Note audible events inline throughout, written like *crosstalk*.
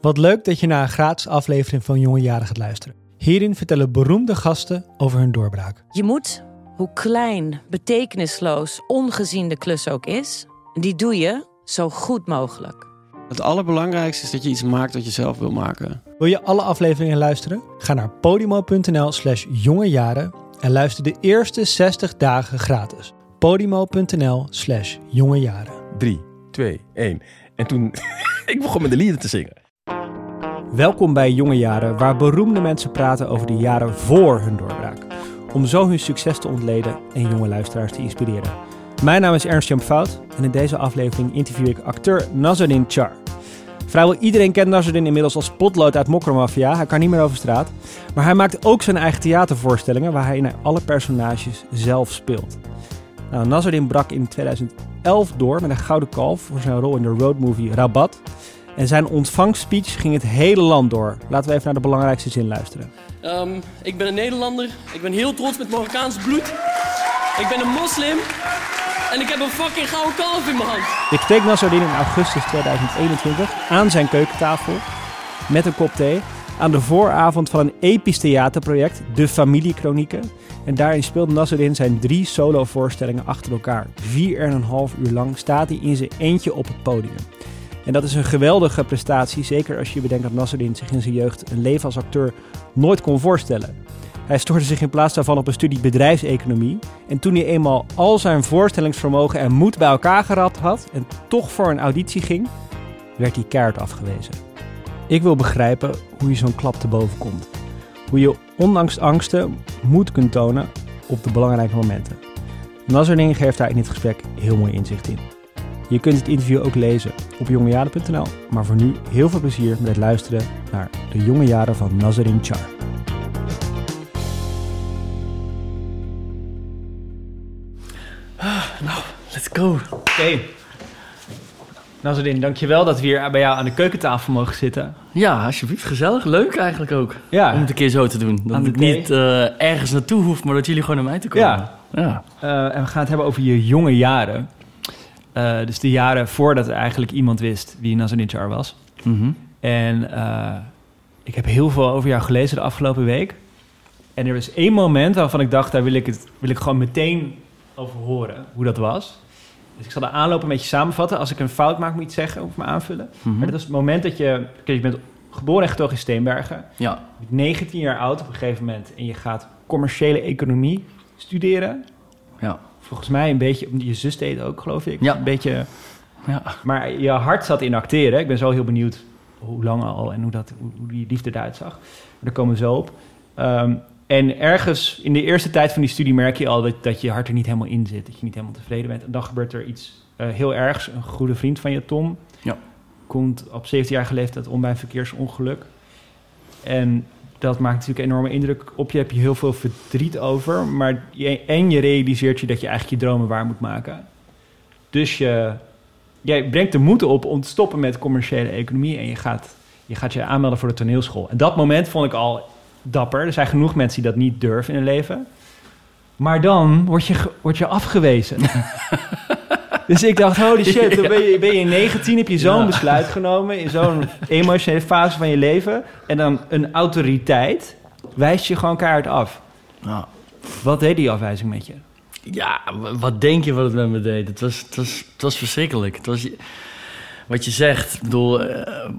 Wat leuk dat je naar een gratis aflevering van Jonge Jaren gaat luisteren. Hierin vertellen beroemde gasten over hun doorbraak. Je moet, hoe klein, betekenisloos, ongezien de klus ook is, die doe je zo goed mogelijk. Het allerbelangrijkste is dat je iets maakt wat je zelf wil maken. Wil je alle afleveringen luisteren? Ga naar podimo.nl slash jongejaren en luister de eerste 60 dagen gratis. podimo.nl slash jongejaren. 3, 2, 1. En toen, *laughs* ik begon met de lieden te zingen. Welkom bij Jonge Jaren, waar beroemde mensen praten over de jaren voor hun doorbraak. Om zo hun succes te ontleden en jonge luisteraars te inspireren. Mijn naam is Ernst Jan Fout en in deze aflevering interview ik acteur Nazarin Char. Vrijwel iedereen kent Nazarin inmiddels als potlood uit Mokromafia. Hij kan niet meer over straat. Maar hij maakt ook zijn eigen theatervoorstellingen waar hij alle personages zelf speelt. Nou, Nazarin brak in 2011 door met een gouden kalf voor zijn rol in de roadmovie Rabat. En zijn ontvangstspeech ging het hele land door. Laten we even naar de belangrijkste zin luisteren. Um, ik ben een Nederlander. Ik ben heel trots met Marokkaans bloed. Ik ben een moslim. En ik heb een fucking gouden kalf in mijn hand. Ik spreek Nazarin in augustus 2021 aan zijn keukentafel met een kop thee. Aan de vooravond van een episch theaterproject, De Familiekronieken. En daarin speelt Nazarin zijn drie solovoorstellingen achter elkaar. Vier en een half uur lang staat hij in zijn eentje op het podium. En dat is een geweldige prestatie, zeker als je bedenkt dat Nasreddin zich in zijn jeugd een leven als acteur nooit kon voorstellen. Hij stortte zich in plaats daarvan op een studie bedrijfseconomie. En toen hij eenmaal al zijn voorstellingsvermogen en moed bij elkaar gerad had en toch voor een auditie ging, werd hij keihard afgewezen. Ik wil begrijpen hoe je zo'n klap te boven komt. Hoe je ondanks angsten moed kunt tonen op de belangrijke momenten. Nazarin geeft daar in dit gesprek heel mooi inzicht in. Je kunt het interview ook lezen op jongejaren.nl. Maar voor nu heel veel plezier met het luisteren naar de jonge jaren van Nazarin Char. Ah, nou, let's go. Oké. Okay. Nazarin, dankjewel dat we hier bij jou aan de keukentafel mogen zitten. Ja, alsjeblieft. Gezellig. Leuk eigenlijk ook. Ja. Om het een keer zo te doen. Dat ik niet uh, ergens naartoe hoef, maar dat jullie gewoon naar mij te komen. Ja. ja. Uh, en we gaan het hebben over je jonge jaren. Uh, dus de jaren voordat er eigenlijk iemand wist wie Nazanin Char was. Mm -hmm. En uh, ik heb heel veel over jou gelezen de afgelopen week. En er was één moment waarvan ik dacht, daar wil ik, het, wil ik gewoon meteen over horen, hoe dat was. Dus ik zal de aanloop een beetje samenvatten. Als ik een fout maak, moet je het zeggen of me aanvullen. Mm -hmm. Maar dat was het moment dat je... Kijk, je bent geboren en getogen in Steenbergen. Ja. Je bent 19 jaar oud op een gegeven moment. En je gaat commerciële economie studeren. Ja volgens mij een beetje, je zus deed ook, geloof ik. Ja. Een beetje, ja. Maar je hart zat in acteren. Ik ben zo heel benieuwd hoe lang al en hoe, dat, hoe die liefde eruit zag. Maar daar komen we zo op. Um, en ergens in de eerste tijd van die studie merk je al dat, dat je hart er niet helemaal in zit. Dat je niet helemaal tevreden bent. En dan gebeurt er iets uh, heel ergs. Een goede vriend van je, Tom, ja. komt op 17 jaar leeftijd om bij een verkeersongeluk. En dat maakt natuurlijk een enorme indruk op je. Heb je heel veel verdriet over. Maar en je realiseert je dat je eigenlijk je dromen waar moet maken. Dus je, jij brengt de moed op om te stoppen met commerciële economie. En je gaat, je gaat je aanmelden voor de toneelschool. En dat moment vond ik al dapper. Er zijn genoeg mensen die dat niet durven in hun leven. Maar dan word je, word je afgewezen. *laughs* Dus ik dacht, holy shit, *laughs* dan ben je, ben je 19, heb je zo'n ja. besluit genomen... in zo'n *laughs* emotionele fase van je leven... en dan een autoriteit wijst je gewoon keihard af. Ja. Wat deed die afwijzing met je? Ja, wat denk je wat het met me deed? Het was, het was, het was verschrikkelijk. Het was, wat je zegt, ik bedoel,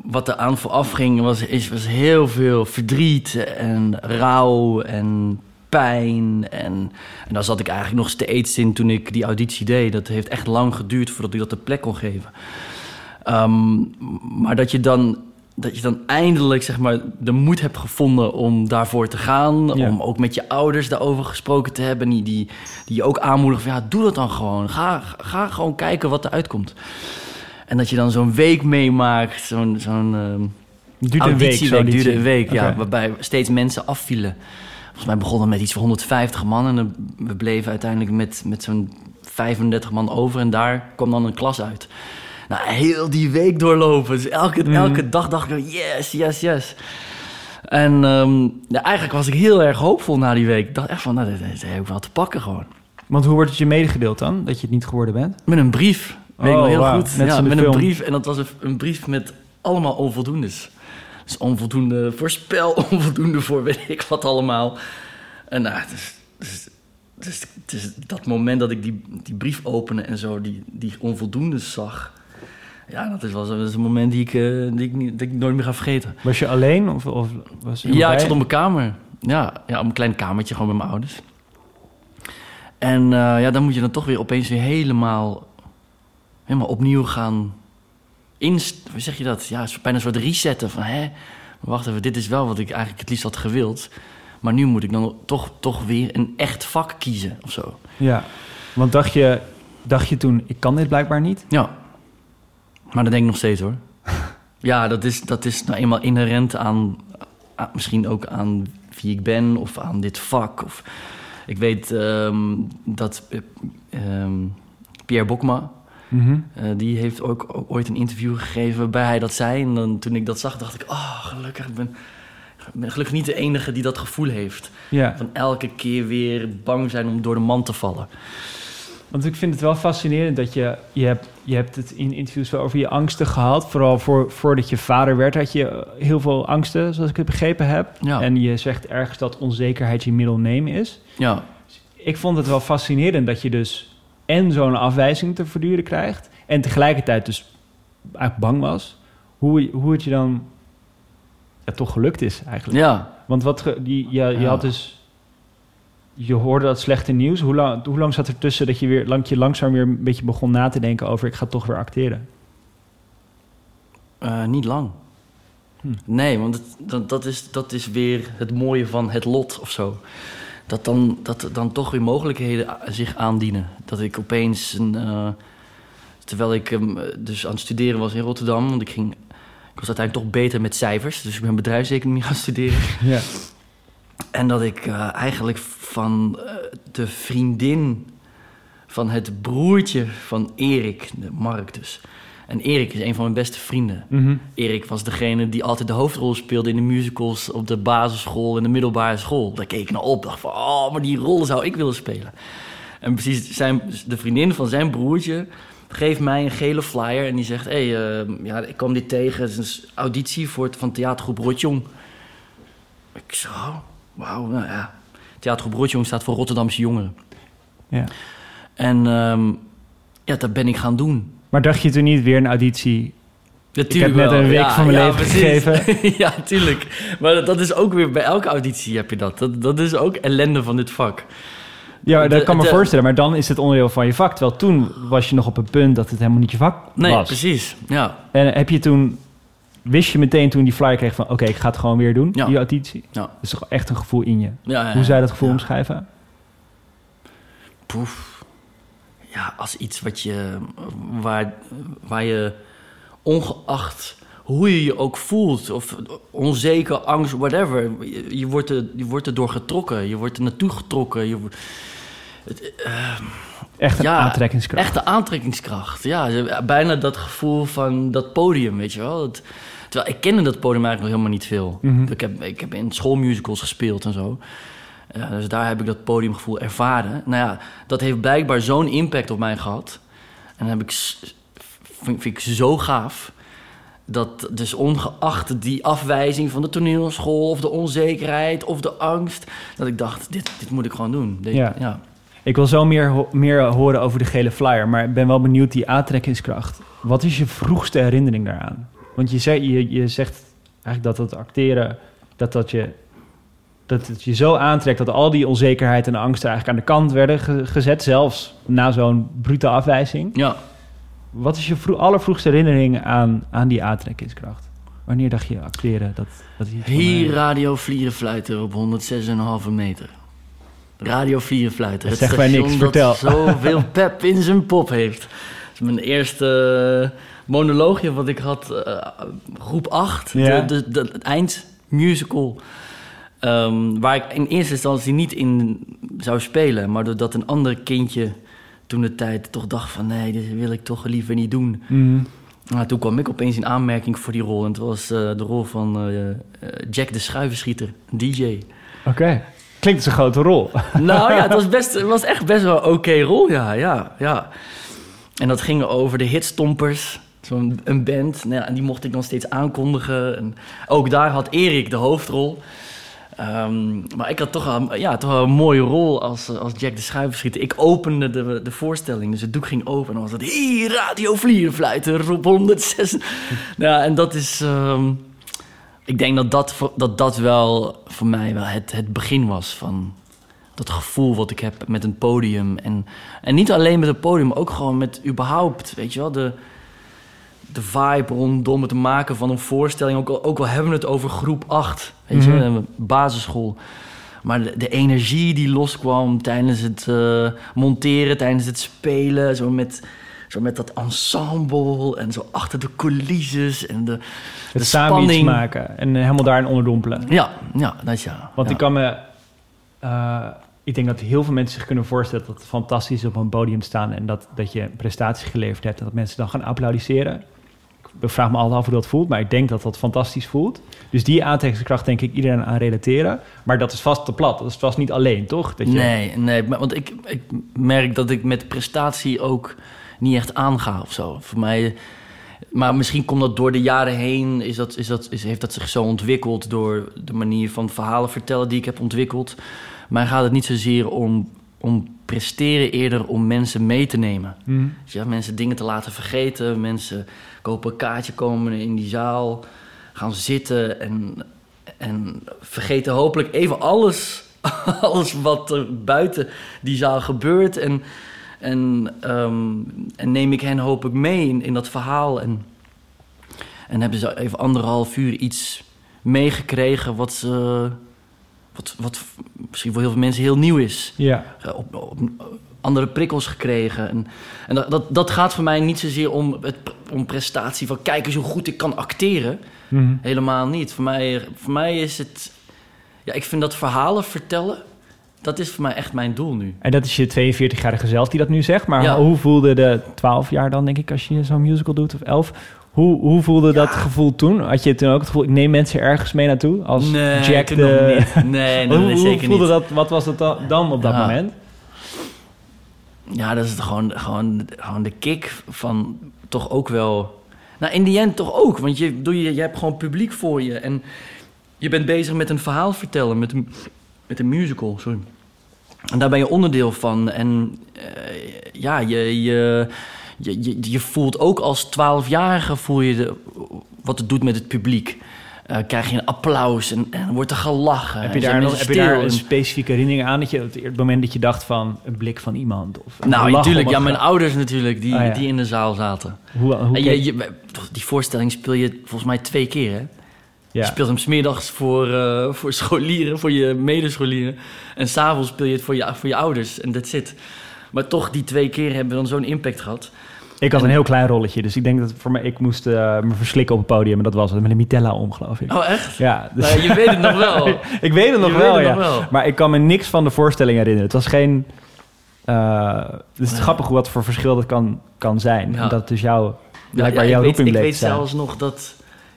wat er aan vooraf ging... Was, is, was heel veel verdriet en rouw en pijn. En, en daar zat ik eigenlijk nog steeds in toen ik die auditie deed. Dat heeft echt lang geduurd voordat ik dat de plek kon geven. Um, maar dat je dan dat je dan eindelijk zeg maar, de moed hebt gevonden om daarvoor te gaan. Ja. Om ook met je ouders daarover gesproken te hebben. Die, die, die je ook aanmoedigen van ja, doe dat dan gewoon. Ga, ga gewoon kijken wat er uitkomt. En dat je dan zo'n week meemaakt. Zo'n zo'n um, duurde een week, zo duurde een week, okay. ja, waarbij steeds mensen afvielen. Volgens mij begon het met iets van 150 man. En we bleven uiteindelijk met, met zo'n 35 man over. En daar kwam dan een klas uit. Nou, heel die week doorlopen. Dus elke, mm. elke dag dacht ik, yes, yes, yes. En um, ja, eigenlijk was ik heel erg hoopvol na die week. Ik dacht echt van, nou, dat, dat heb ik wel te pakken gewoon. Want hoe wordt het je medegedeeld dan, dat je het niet geworden bent? Met een brief. Weet oh, ik nog heel wow. goed. Net ja, met film. een brief. En dat was een, een brief met allemaal onvoldoendes. Dus onvoldoende voor spel, *laughs* onvoldoende voor weet ik wat allemaal. En nou, dus, dus, dus, dus dat moment dat ik die, die brief opende en zo, die, die onvoldoendes zag. Ja, dat is wel dat is een moment die ik, eh, die ik, niet, ik nooit meer ga vergeten. Was je alleen of, of was er Ja, ik zat op mijn kamer. Ja, ja, op een klein kamertje gewoon met mijn ouders. En eh, ja, dan moet je dan toch weer opeens weer helemaal, helemaal opnieuw gaan inst... Hoe zeg je dat? Ja, het is bijna een soort resetten van... Hè, wacht even, dit is wel wat ik eigenlijk het liefst had gewild. Maar nu moet ik dan toch, toch weer een echt vak kiezen of zo. Ja, want dacht je, dacht je toen, ik kan dit blijkbaar niet? Ja. Maar dat denk ik nog steeds hoor. *laughs* ja, dat is, dat is nou eenmaal inherent aan, aan- Misschien ook aan wie ik ben of aan dit vak. Of, ik weet ehm, dat eh, ehm, Pierre Bokma... Eh, die heeft ook, ook ooit een interview gegeven waarbij hij dat zei. En dan, toen ik dat zag, dacht ik... Oh, gelukkig. Ik ben, ik ben gelukkig niet de enige die dat gevoel heeft. Ja, Van elke keer weer bang zijn om door de man te vallen. want ik vind het wel fascinerend dat je, je hebt, je hebt het in interviews wel over je angsten gehad. Vooral voor, voordat je vader werd had je heel veel angsten, zoals ik het begrepen heb. Ja. En je zegt ergens dat onzekerheid je middle name is. Ja, Ik vond het wel fascinerend dat je dus en zo'n afwijzing te verduren krijgt... en tegelijkertijd dus eigenlijk bang was. Hoe, hoe het je dan ja, toch gelukt is eigenlijk. ja. Want wat ge- die, je, je Ja. had dus. Je hoorde dat slechte nieuws. Hoe lang, hoe lang zat er tussen dat je weer lang, je langzaam weer een beetje begon na te denken over ik ga toch weer acteren? Eh, niet lang. Hm. Nee, want het, dat, dat, is, dat is weer het mooie van het lot of zo. Dat dan, dat er dan toch weer mogelijkheden zich aandienen. Dat ik opeens, een, eh, terwijl ik ehm, dus aan het studeren was in Rotterdam... want ik, ging, ik was uiteindelijk toch beter met cijfers... dus ik ben bedrijfseconomie *laughs* gaan studeren... Ja. En dat ik eh, eigenlijk van eh, de vriendin van het broertje van Erik, de Mark dus. En Erik is een van mijn beste vrienden. Mhm. Erik was degene die altijd de hoofdrol speelde in de musicals op de basisschool en de middelbare school. Daar keek ik naar op, dacht van, oh, maar die rollen zou ik willen spelen. En precies, zijn, de vriendin van zijn broertje geeft mij een gele flyer en die zegt, hé, hey, eh, ja, ik kwam dit tegen, het is een auditie voor het, van theatergroep Rotjong. Ik zo, wauw, nou ja. Theatergroep Rotjong staat voor Rotterdamse jongeren. ja. En ehm, ja, dat ben ik gaan doen. Maar dacht je toen niet weer een auditie? Natuurlijk net wel. een week van mijn leven precies. gegeven. *laughs* ja, tuurlijk. Maar dat is ook weer bij elke auditie heb je dat. Dat, dat is ook ellende van dit vak. Ja, dat De- kan me de- voorstellen. Maar dan is het onderdeel van je vak. Terwijl toen was je nog op het punt dat het helemaal niet je vak Nee, was. precies. Ja, En heb je toen... Wist je meteen toen die flyer kreeg van... Oké, ik ga het gewoon weer doen, Ja. die auditie? ja. Dat is toch echt een gevoel in je? ja, ja Hoe zou je dat gevoel ja. omschrijven? Poef. Ja, als iets wat je... Waar, waar je ongeacht hoe je je ook voelt... of onzeker, angst, whatever... je, je wordt, er, je wordt er door getrokken. Je wordt er naartoe getrokken. Je, het, eh, Echt een Ja, aantrekkingskracht. Echte aantrekkingskracht. Ja, bijna dat gevoel van dat podium, weet je wel. Het- terwijl ik kende dat podium eigenlijk nog helemaal niet veel. Mhm. Ik, heb, ik heb in schoolmusicals gespeeld en zo. Ja, dus daar heb ik dat podiumgevoel ervaren. Nou ja, dat heeft blijkbaar zo'n impact op mij gehad. En dan heb ik, vind, vind ik zo gaaf. Dat dus ongeacht die afwijzing van de toneelschool... of de onzekerheid of de angst... dat ik dacht, dit, dit moet ik gewoon doen. Dit- Ja. ja. Ik wil zo meer, ho- meer horen over de gele flyer, maar ik ben wel benieuwd die aantrekkingskracht. Wat is je vroegste herinnering daaraan? Want je, zei, je, je zegt eigenlijk dat het acteren, dat, dat, je, dat het je zo aantrekt dat al die onzekerheid en angsten eigenlijk aan de kant werden ge- gezet, zelfs na zo'n brute afwijzing. ja. Wat is je vro- allervroegste herinnering aan, aan die aantrekkingskracht? Wanneer dacht je acteren? Dat, dat iets van, Hier eh, Radio Vlierenfluiter op 106,5 meter. Radio Vlierenfluiter. Dat het zegt niks, vertel. dat zoveel *laughs* pep in zijn pop heeft. Dat is mijn eerste eh, monoloogje wat ik had, eh, groep 8. Ja. De, de, de, het eindmusical. Ehm, waar ik in eerste instantie niet in zou spelen. Maar doordat een ander kindje toen de tijd toch dacht van... nee, dit wil ik toch liever niet doen. mhm. Nou, toen kwam ik opeens in aanmerking voor die rol. En het was eh, de rol van eh, eh, Jack de Schuivenschieter, DJ. Oké, klinkt als een grote rol. *laughs* nou ja, het was, *laughs* best, het was echt best wel een oké rol, ja, ja, ja. En dat ging over de hitstompers zo'n een band. Nou ja, en die mocht ik dan steeds aankondigen. En ook daar had Erik de hoofdrol. Ehm, maar ik had toch wel, ja, toch een mooie rol als, als Jack de Schuiverschieter. Ik opende de, de voorstelling, dus het doek ging open. En dan was het, hier, Radio Vlierenfluiter op 106. ja, en dat is... ehm, ik denk dat dat, dat dat wel voor mij wel het, het begin was van dat gevoel wat ik heb met een podium. En, en niet alleen met een podium, maar ook gewoon met überhaupt, weet je wel, de, de vibe rondom het maken van een voorstelling. Ook al, ook al hebben we het over groep 8, weet je, wel, basisschool. Maar de, de energie die loskwam tijdens het eh, monteren, tijdens het spelen, zo met, zo met dat ensemble en zo achter de coulisses en de, Het de samen iets maken en eh, helemaal daarin onderdompelen. Ja, ja, dat ja. Want ja. ik kan me... eh, ik denk dat heel veel mensen zich kunnen voorstellen dat het fantastisch is op een podium staan en dat, dat je een prestatie geleverd hebt en dat mensen dan gaan applaudisseren. Ik vraag me altijd af hoe dat voelt, maar ik denk dat dat fantastisch voelt. Dus die aantrekkingskracht denk ik iedereen aan relateren. Maar dat is vast te plat. Dat is vast niet alleen, toch? Dat je, Nee, nee, want ik, ik merk dat ik met prestatie ook niet echt aanga of zo. Voor mij, maar misschien komt dat door de jaren heen, is dat, is dat, is, heeft dat zich zo ontwikkeld door de manier van verhalen vertellen die ik heb ontwikkeld. Maar gaat het niet zozeer om, om presteren, eerder om mensen mee te nemen. Dus ja, mensen dingen te laten vergeten. Mensen kopen een kaartje, komen in die zaal, gaan zitten en, en vergeten hopelijk even alles, *laughs* alles wat er buiten die zaal gebeurt. En, en, ehm, en neem ik hen hopelijk mee in, in dat verhaal. En, en hebben ze even anderhalf uur iets meegekregen wat, ze, wat, wat misschien voor heel veel mensen heel nieuw is Ja. eh, op, op andere prikkels gekregen. En, en dat, dat, dat gaat voor mij niet zozeer om, het, om prestatie van kijk eens hoe goed ik kan acteren. Mhm. Helemaal niet. Voor mij, voor mij is het... Ja, ik vind dat verhalen vertellen, dat is voor mij echt mijn doel nu. En dat is je 42-jarige zelf die dat nu zegt. Maar Ja. hoe voelde de 12 jaar dan, denk ik, als je zo'n musical doet, of 11? Hoe, hoe voelde dat gevoel toen? Had je toen ook het gevoel, ik neem mensen ergens mee naartoe? Als nee, Jack de... Nee, nee, hoe, nee, hoe zeker voelde niet. dat? Wat was het dan, dan op dat moment? Ja, dat is gewoon, gewoon, gewoon de kick van toch ook wel... Nou, in die end toch ook. Want je, doe je, je hebt gewoon publiek voor je. En je bent bezig met een verhaal vertellen. Met een, met een musical, sorry. En daar ben je onderdeel van. En eh, ja, je, je, je, je, je voelt ook als twaalfjarige... voel je de, wat het doet met het publiek. Eh, krijg je een applaus en, en wordt er gelachen. Heb je daar, nog, heb je daar een en- specifieke herinnering aan? Dat je het, het moment dat je dacht van een blik van iemand? Of Nou, natuurlijk. op Ja, mijn ouders natuurlijk, die, Oh, ja. die in de zaal zaten. Hoe, hoe En je, je, die voorstelling speel je volgens mij twee keer, hè? ja. Je speelt hem smiddags voor, eh, voor scholieren, voor je medescholieren. En s'avonds speel je het voor je, voor je ouders. En that's it. Maar toch, die twee keer hebben dan zo'n impact gehad. Ik had een heel klein rolletje, dus ik denk dat voor mij, ik moest eh, me verslikken op het podium. En dat was het, met een mitella om, geloof ik. Oh, echt? Ja, dus- Nou, je weet het nog wel. *laughs* ik weet het nog Je wel, het ja. nog wel. Maar ik kan me niks van de voorstelling herinneren. Het was geen... eh, het is Ja. grappig wat voor verschil dat kan, kan zijn. Ja. En dat is jouw, Ja, blijkbaar ja, jouw ik weet, roeping ik bleek weet te zijn. zelfs nog dat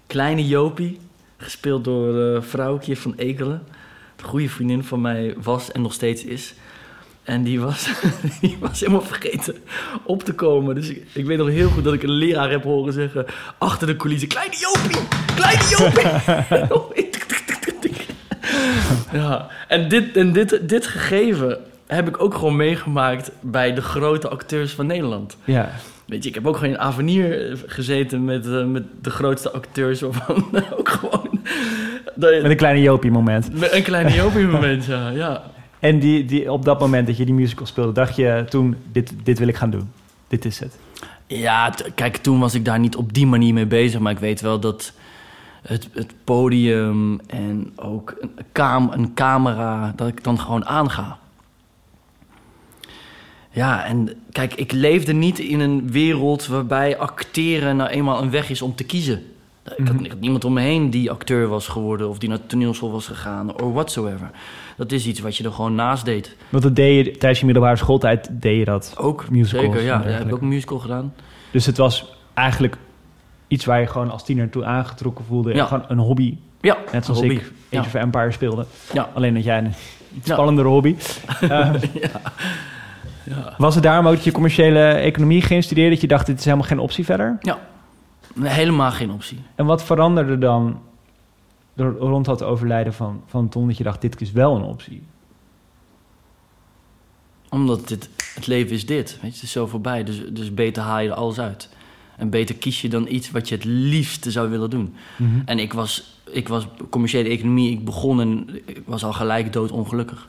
kleine Jopie, gespeeld door uh, vrouwtje van Ekelen, een goede vriendin van mij was en nog steeds is. En die was, *laughs* die was helemaal vergeten op te komen. Dus ik, ik weet nog heel goed dat ik een leraar heb horen zeggen achter de coulissen: Kleine Jopie! Kleine Jopie! *laughs* *laughs* ja, en, dit, en dit, dit gegeven heb ik ook gewoon meegemaakt bij de grote acteurs van Nederland. Ja. Weet je, ik heb ook gewoon in Avenir gezeten met, eh, met de grootste acteurs. Waarvan ook gewoon... Met een kleine Jopie moment. met een kleine Jopie moment, ja. ja. En die, die, op dat moment dat je die musical speelde, dacht je toen, dit, dit wil ik gaan doen. Dit is het. Ja, kijk, toen was ik daar niet op die manier mee bezig. Maar ik weet wel dat het, het podium en ook een, kam, een camera, dat ik dan gewoon aanga. Ja, en kijk, ik leefde niet in een wereld waarbij acteren nou eenmaal een weg is om te kiezen. Ik had Mhm. ik had niemand om me heen die acteur was geworden of die naar toneelschool was gegaan or whatsoever. Dat is iets wat je er gewoon naast deed. Want dat deed je tijdens je middelbare schooltijd, deed je dat. Ook, Musicals zeker, en ja. ja. Heb ik ook een musical gedaan. Dus het was eigenlijk iets waar je gewoon als tiener toe aangetrokken voelde. Ja. Gewoon een hobby. Ja, Net zoals hobby. ik. Age of Empire speelde. Ja. Alleen dat jij een iets spannendere hobby. *laughs* Eh, Ja. Was het daarom ook dat je commerciële economie ging studeren? Dat je dacht, dit is helemaal geen optie verder? Ja, Helemaal geen optie. En wat veranderde dan rond dat overlijden van, van Tom... dat je dacht, dit is wel een optie? Omdat dit, het leven is dit. Weet je, het is zo voorbij. Dus, dus beter haal je er alles uit. En beter kies je dan iets wat je het liefste zou willen doen. En ik was, ik was commerciële economie. Ik begon en ik was al gelijk doodongelukkig.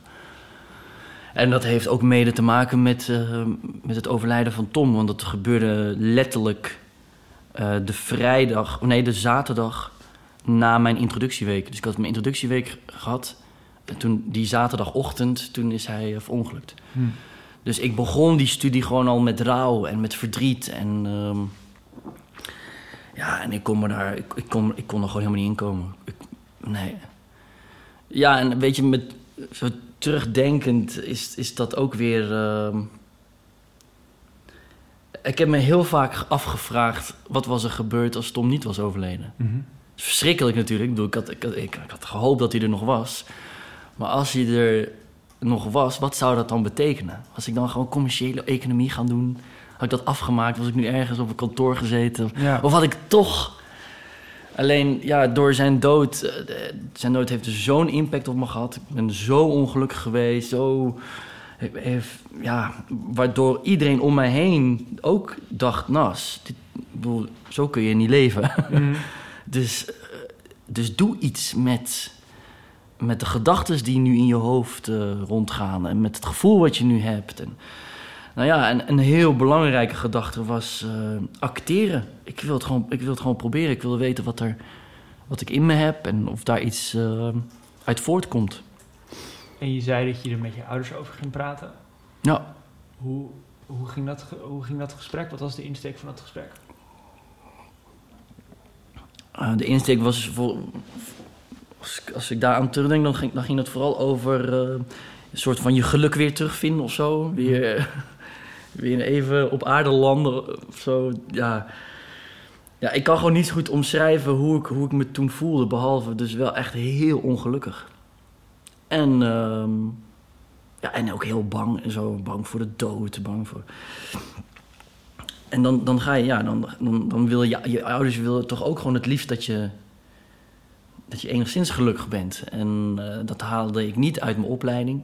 En dat heeft ook mede te maken met, eh, met het overlijden van Tom. Want dat gebeurde letterlijk eh, de vrijdag... Nee, de zaterdag na mijn introductieweek. Dus ik had mijn introductieweek gehad. En toen, die zaterdagochtend, toen is hij eh, verongelukt. Dus ik begon die studie gewoon al met rouw en met verdriet. En ehm, ja, en ik kon, me daar, ik, ik, kon, ik kon er gewoon helemaal niet in komen. Ik, nee. Ja, en weet je, met, zo terugdenkend is, is dat ook weer... ehm, ik heb me heel vaak afgevraagd... wat was er gebeurd als Tom niet was overleden? Het is verschrikkelijk natuurlijk. Ik, bedoel, ik, had, ik, had, ik, had gehoopt dat hij er nog was. Maar als hij er nog was, wat zou dat dan betekenen? Was ik dan gewoon commerciële economie gaan doen? Had ik dat afgemaakt? Was ik nu ergens op een kantoor gezeten? Ja. Of had ik toch... Alleen, ja, door zijn dood... eh, Zijn dood heeft dus zo'n impact op me gehad. Ik ben zo ongelukkig geweest. Zo... Heeft, ja, waardoor iedereen om mij heen ook dacht... Nas, dit, bedoel, zo kun je niet leven. Mhm. *laughs* Dus, eh, dus doe iets met, met de gedachten die nu in je hoofd eh, rondgaan. En met het gevoel wat je nu hebt. En, nou ja, en een heel belangrijke gedachte was eh, acteren. Ik wil, het gewoon, ik wil het gewoon proberen. Ik wil weten wat, er, wat ik in me heb en of daar iets uit voortkomt. En je zei dat je er met je ouders over ging praten. Ja, Hoe, hoe, ging dat, hoe ging dat gesprek? Wat was de insteek van dat gesprek? Eh, de insteek was voor. Als ik, als ik daar aan terugdenk, dan ging, dan ging het vooral over eh, een soort van je geluk weer terugvinden of zo. Weer, *laughs* weer even op aarde landen of zo. Ja. ja, ik kan gewoon niet goed omschrijven hoe ik, hoe ik me toen voelde. Behalve dus wel echt heel ongelukkig. En, ehm, ja, en ook heel bang en zo. Bang voor de dood, bang voor. En dan, dan ga je, ja, dan, dan, dan wil je, je ouders willen toch ook gewoon het liefst dat je, dat je enigszins gelukkig bent. En eh, dat haalde ik niet uit mijn opleiding.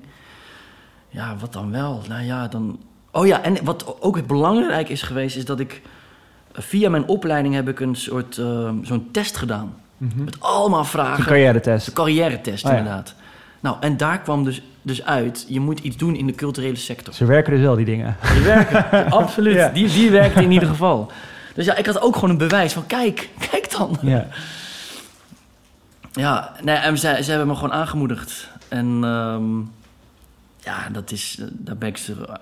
Ja, wat dan wel? Nou ja, dan. Oh ja, en wat ook belangrijk is geweest, is dat ik eh, via mijn opleiding heb ik een soort eh, zo'n test gedaan. Met allemaal vragen. Een carrière-test. De carrière-test, Oh ja. inderdaad. Nou, en daar kwam dus, dus uit, je moet iets doen in de culturele sector. Ze werken dus wel, die dingen. Die werken, *laughs* absoluut. Ja. Die, die werkte in ieder geval. Dus ja, ik had ook gewoon een bewijs van, kijk, kijk dan. Ja. Ja, nee, en ze, ze hebben me gewoon aangemoedigd. En ehm, ja, dat is, daar ben ik ze eh,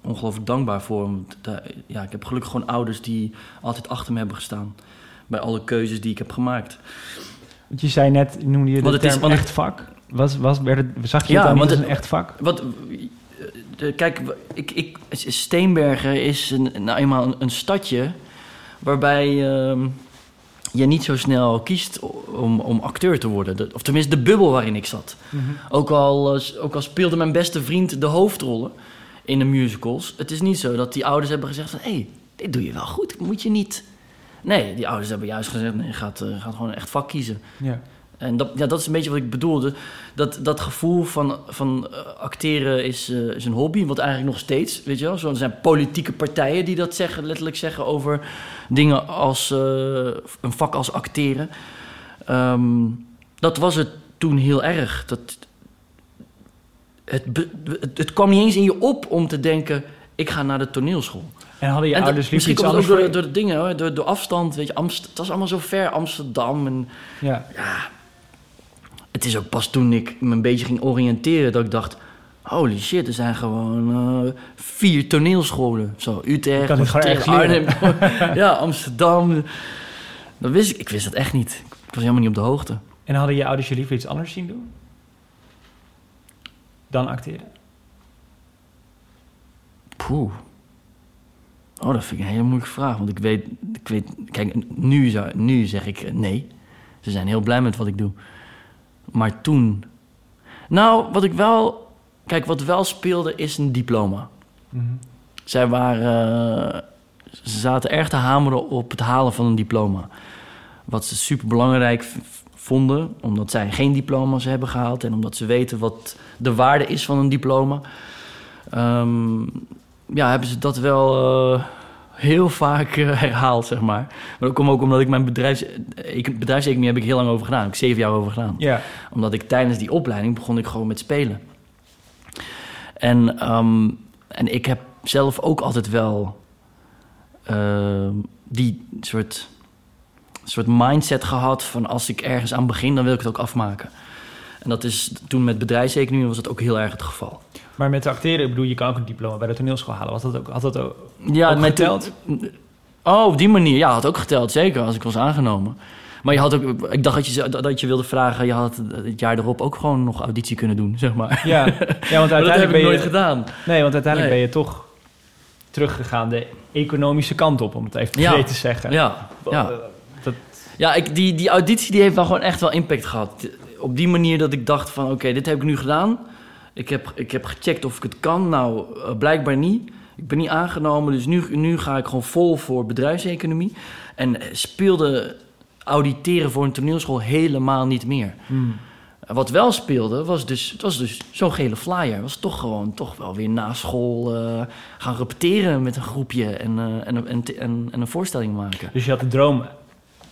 ongelooflijk dankbaar voor. Want daar- ja, ik heb gelukkig gewoon ouders die altijd achter me hebben gestaan. Bij alle keuzes die ik heb gemaakt. Want je zei net, noemde je de Want het is- term want het- echt vak. Was, was, werd het, zag je Ja, het dan niet als een echt vak? Wat, eh, de- kijk, ik, ik, Steenbergen is een, nou eenmaal een, een stadje waarbij ehm, je niet zo snel kiest om, om acteur te worden. De- of tenminste de bubbel waarin ik zat. Ook, al, eh, ook al speelde mijn beste vriend de hoofdrollen in de musicals. Het is niet zo dat die ouders hebben gezegd van... hé, hey, dit doe je wel goed, moet je niet... Nee, die ouders hebben juist gezegd... nee, gaat, eh, gaat gewoon echt vak kiezen. Ja. En dat, ja, dat is een beetje wat ik bedoelde. Dat, dat gevoel van, van eh, acteren is, eh, is een hobby, wat eigenlijk nog steeds, weet je wel. Zo, er zijn politieke partijen die dat zeggen, letterlijk zeggen over dingen als eh, een vak als acteren. Ehm, dat was het toen heel erg. Dat, het, het, het kwam niet eens in je op om te denken, ik ga naar de toneelschool. En hadden je En ouders liever iets anders ook door, door de dingen, hoor, door, door afstand. Weet je, Amst, het was allemaal zo ver, Amsterdam. En Ja. Het is ook pas toen ik me een beetje ging oriënteren dat ik dacht... Holy shit, er zijn gewoon eh, vier toneelscholen. Zo, Utrecht, kan Maastricht, Arnhem. *laughs* *laughs* ja, Amsterdam. Dat wist ik. Ik wist dat echt niet. Ik was helemaal niet op de hoogte. En hadden je ouders je liever iets anders zien doen? Dan acteren? Poeh. Oh, dat vind ik een hele moeilijke vraag. Want ik weet... Ik weet kijk, nu, zou, nu zeg ik eh, nee. Ze zijn heel blij met wat ik doe. Maar toen... Nou, wat ik wel... Kijk, wat wel speelde is een diploma. Mhm. Zij waren, eh, ze zaten erg te hameren op het halen van een diploma. Wat ze super belangrijk vonden, omdat zij geen diploma's hebben gehaald en omdat ze weten wat de waarde is van een diploma. Ehm, ja, hebben ze dat wel eh, heel vaak eh, herhaald, zeg maar. Maar dat komt ook omdat ik mijn bedrijfs, ik, bedrijfseconomie heb ik heel lang over gedaan. Ik heb zeven jaar over gedaan. Ja. Omdat ik tijdens die opleiding begon ik gewoon met spelen. En, ehm, en ik heb zelf ook altijd wel ehm, die soort, soort mindset gehad van als ik ergens aan begin, dan wil ik het ook afmaken. En dat is toen met bedrijfseconomie was dat ook heel erg het geval. Maar met acteren, ik bedoel, je kan ook een diploma bij de toneelschool halen. Was dat ook, had dat ook, Ja, ook met geteld? Oh, op die manier. Ja, had ook geteld, zeker, als ik was aangenomen. Maar je had ook, ik dacht dat je, dat je wilde vragen, je had het jaar erop ook gewoon nog auditie kunnen doen, zeg maar. Ja, ja want *laughs* Maar dat uiteindelijk heb ben ik je... nooit gedaan. Nee, want uiteindelijk Nee. ben je toch teruggegaan de economische kant op, om het even Ja. te zeggen. Ja, ja. Eh, Dat, Ja, ik, die, die auditie die heeft wel gewoon echt wel impact gehad. Op die manier dat ik dacht van, oké, dit heb ik nu gedaan. Ik heb, ik heb gecheckt of ik het kan. Nou, eh, blijkbaar niet. Ik ben niet aangenomen, dus nu, nu ga ik gewoon vol voor bedrijfseconomie. En eh, speelde auditeren voor een toneelschool helemaal niet meer. hmm. Wat wel speelde, was dus, het was dus zo'n gele flyer. was toch gewoon toch wel weer na school eh, gaan repeteren met een groepje en, eh, en, en, en, en een voorstelling maken. Dus je had de droom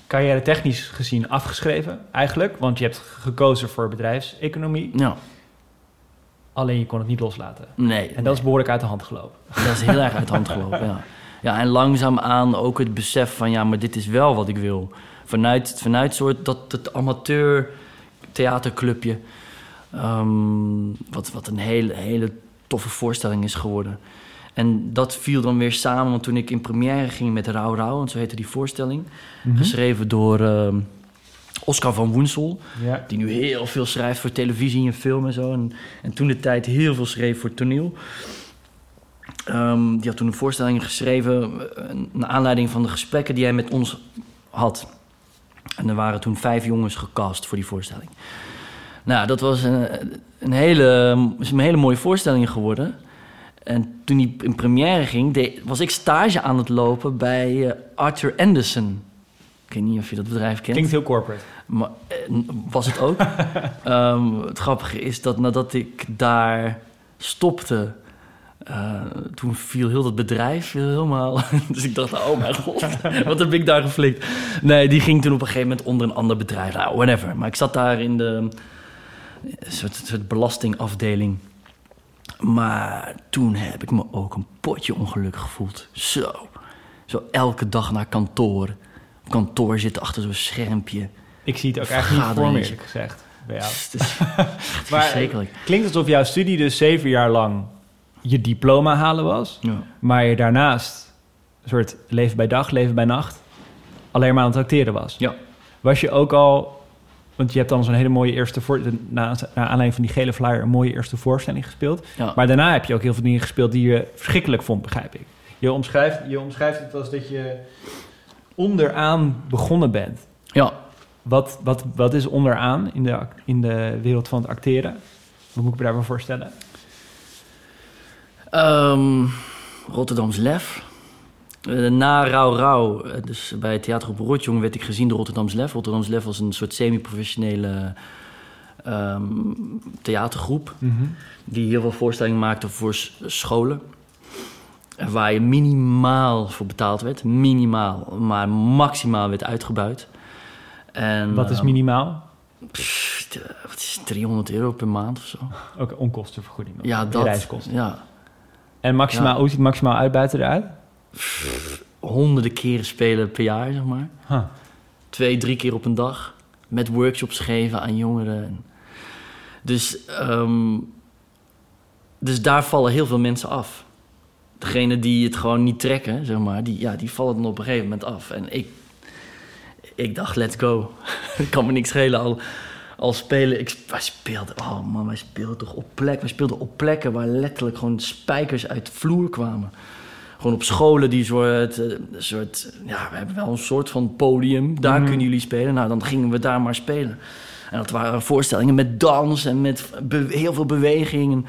carrière technisch gezien afgeschreven, eigenlijk. Want je hebt gekozen voor bedrijfseconomie. Ja, Alleen je kon het niet loslaten. nee. En dat is behoorlijk uit de hand gelopen. *laughs* Dat is heel erg uit de hand gelopen, ja. Ja, en langzaamaan ook het besef van... ja, maar dit is wel wat ik wil. Vanuit, vanuit soort dat het amateur theaterclubje... ehm, wat, wat een hele, hele toffe voorstelling is geworden. En dat viel dan weer samen, want toen ik in première ging met Rauw Rauw... want zo heette die voorstelling... Mhm. geschreven door ehm, Oscar van Woensel... Ja. die nu heel veel schrijft voor televisie en film en zo. En, en toen de tijd heel veel schreef voor toneel. Ehm, die had toen een voorstelling geschreven... eh, naar aanleiding van de gesprekken die hij met ons had. En er waren toen vijf jongens gecast voor die voorstelling. Nou, dat was een, een, hele, een hele mooie voorstelling geworden. En toen die in première ging, was ik stage aan het lopen bij eh, Arthur Anderson. Ik weet niet of je dat bedrijf kent. Klinkt heel corporate. Maar eh, was het ook. *laughs* Ehm, het grappige is dat nadat ik daar stopte, eh, toen viel heel dat bedrijf helemaal. *laughs* dus ik dacht, oh mijn god, *laughs* wat heb ik daar geflikt? Nee, die ging toen op een gegeven moment onder een ander bedrijf. Nou, whatever. Maar ik zat daar in de soort, soort belastingafdeling. Maar toen heb ik me ook een potje ongelukkig gevoeld. Zo. Zo elke dag naar kantoor. Kantoor zitten achter zo'n schermpje. Ik zie het ook eigenlijk niet voor me, eerlijk gezegd. Bij jou. *laughs* Het *laughs* Maar-. Klinkt alsof jouw studie dus zeven jaar lang je diploma halen was. Ja. Maar je daarnaast een soort leven bij dag, leven bij nacht... alleen maar aan het acteren was. Ja. Was je ook al... Want je hebt dan zo'n hele mooie eerste... Voor, na, aanleiding van die gele flyer... een mooie eerste voorstelling gespeeld. Ja. Maar daarna heb je ook heel veel dingen gespeeld... die je verschrikkelijk vond, begrijp ik. Je omschrijft, je omschrijft het als dat je onderaan begonnen bent. ja. Wat, wat, wat is onderaan in de, in de wereld van het acteren? Wat moet ik me daarbij voorstellen? Ehm, Rotterdams Lef. Eh, na Rauw Rauw, eh, dus bij theatergroep Rotjong, werd ik gezien door Rotterdams Lef. Rotterdams Lef was een soort semi-professionele ehm, theatergroep. die heel veel voorstellingen maakte voor scholen. Waar je minimaal voor betaald werd. Minimaal, maar maximaal werd uitgebuit. En, Wat is ehm, minimaal? pff, wat is het, 300 euro per maand of zo? Ook onkostenvergoeding. Ja, dat. Reiskosten. Ja, En maximaal, Ja. hoe ziet maximaal uitbuiten eruit? honderden keren spelen per jaar, zeg maar. Huh. Twee, drie keer op een dag. Met workshops geven aan jongeren. En- Dus, ehm, dus daar vallen heel veel mensen af. Degene die het gewoon niet trekken, zeg maar, die, ja, die vallen dan op een gegeven moment af. En ik, ik dacht, let's go. *laughs* Ik kan me niks schelen al, al spelen. Ik, wij speelden, oh man, wij speelden toch op plek. Wij speelden op plekken waar letterlijk gewoon spijkers uit de vloer kwamen. Gewoon op scholen die soort, eh, soort ja, we hebben wel een soort van podium. Daar Mhm. kunnen jullie spelen. Nou, dan gingen we daar maar spelen. En dat waren voorstellingen met dans en met heel veel beweging. En,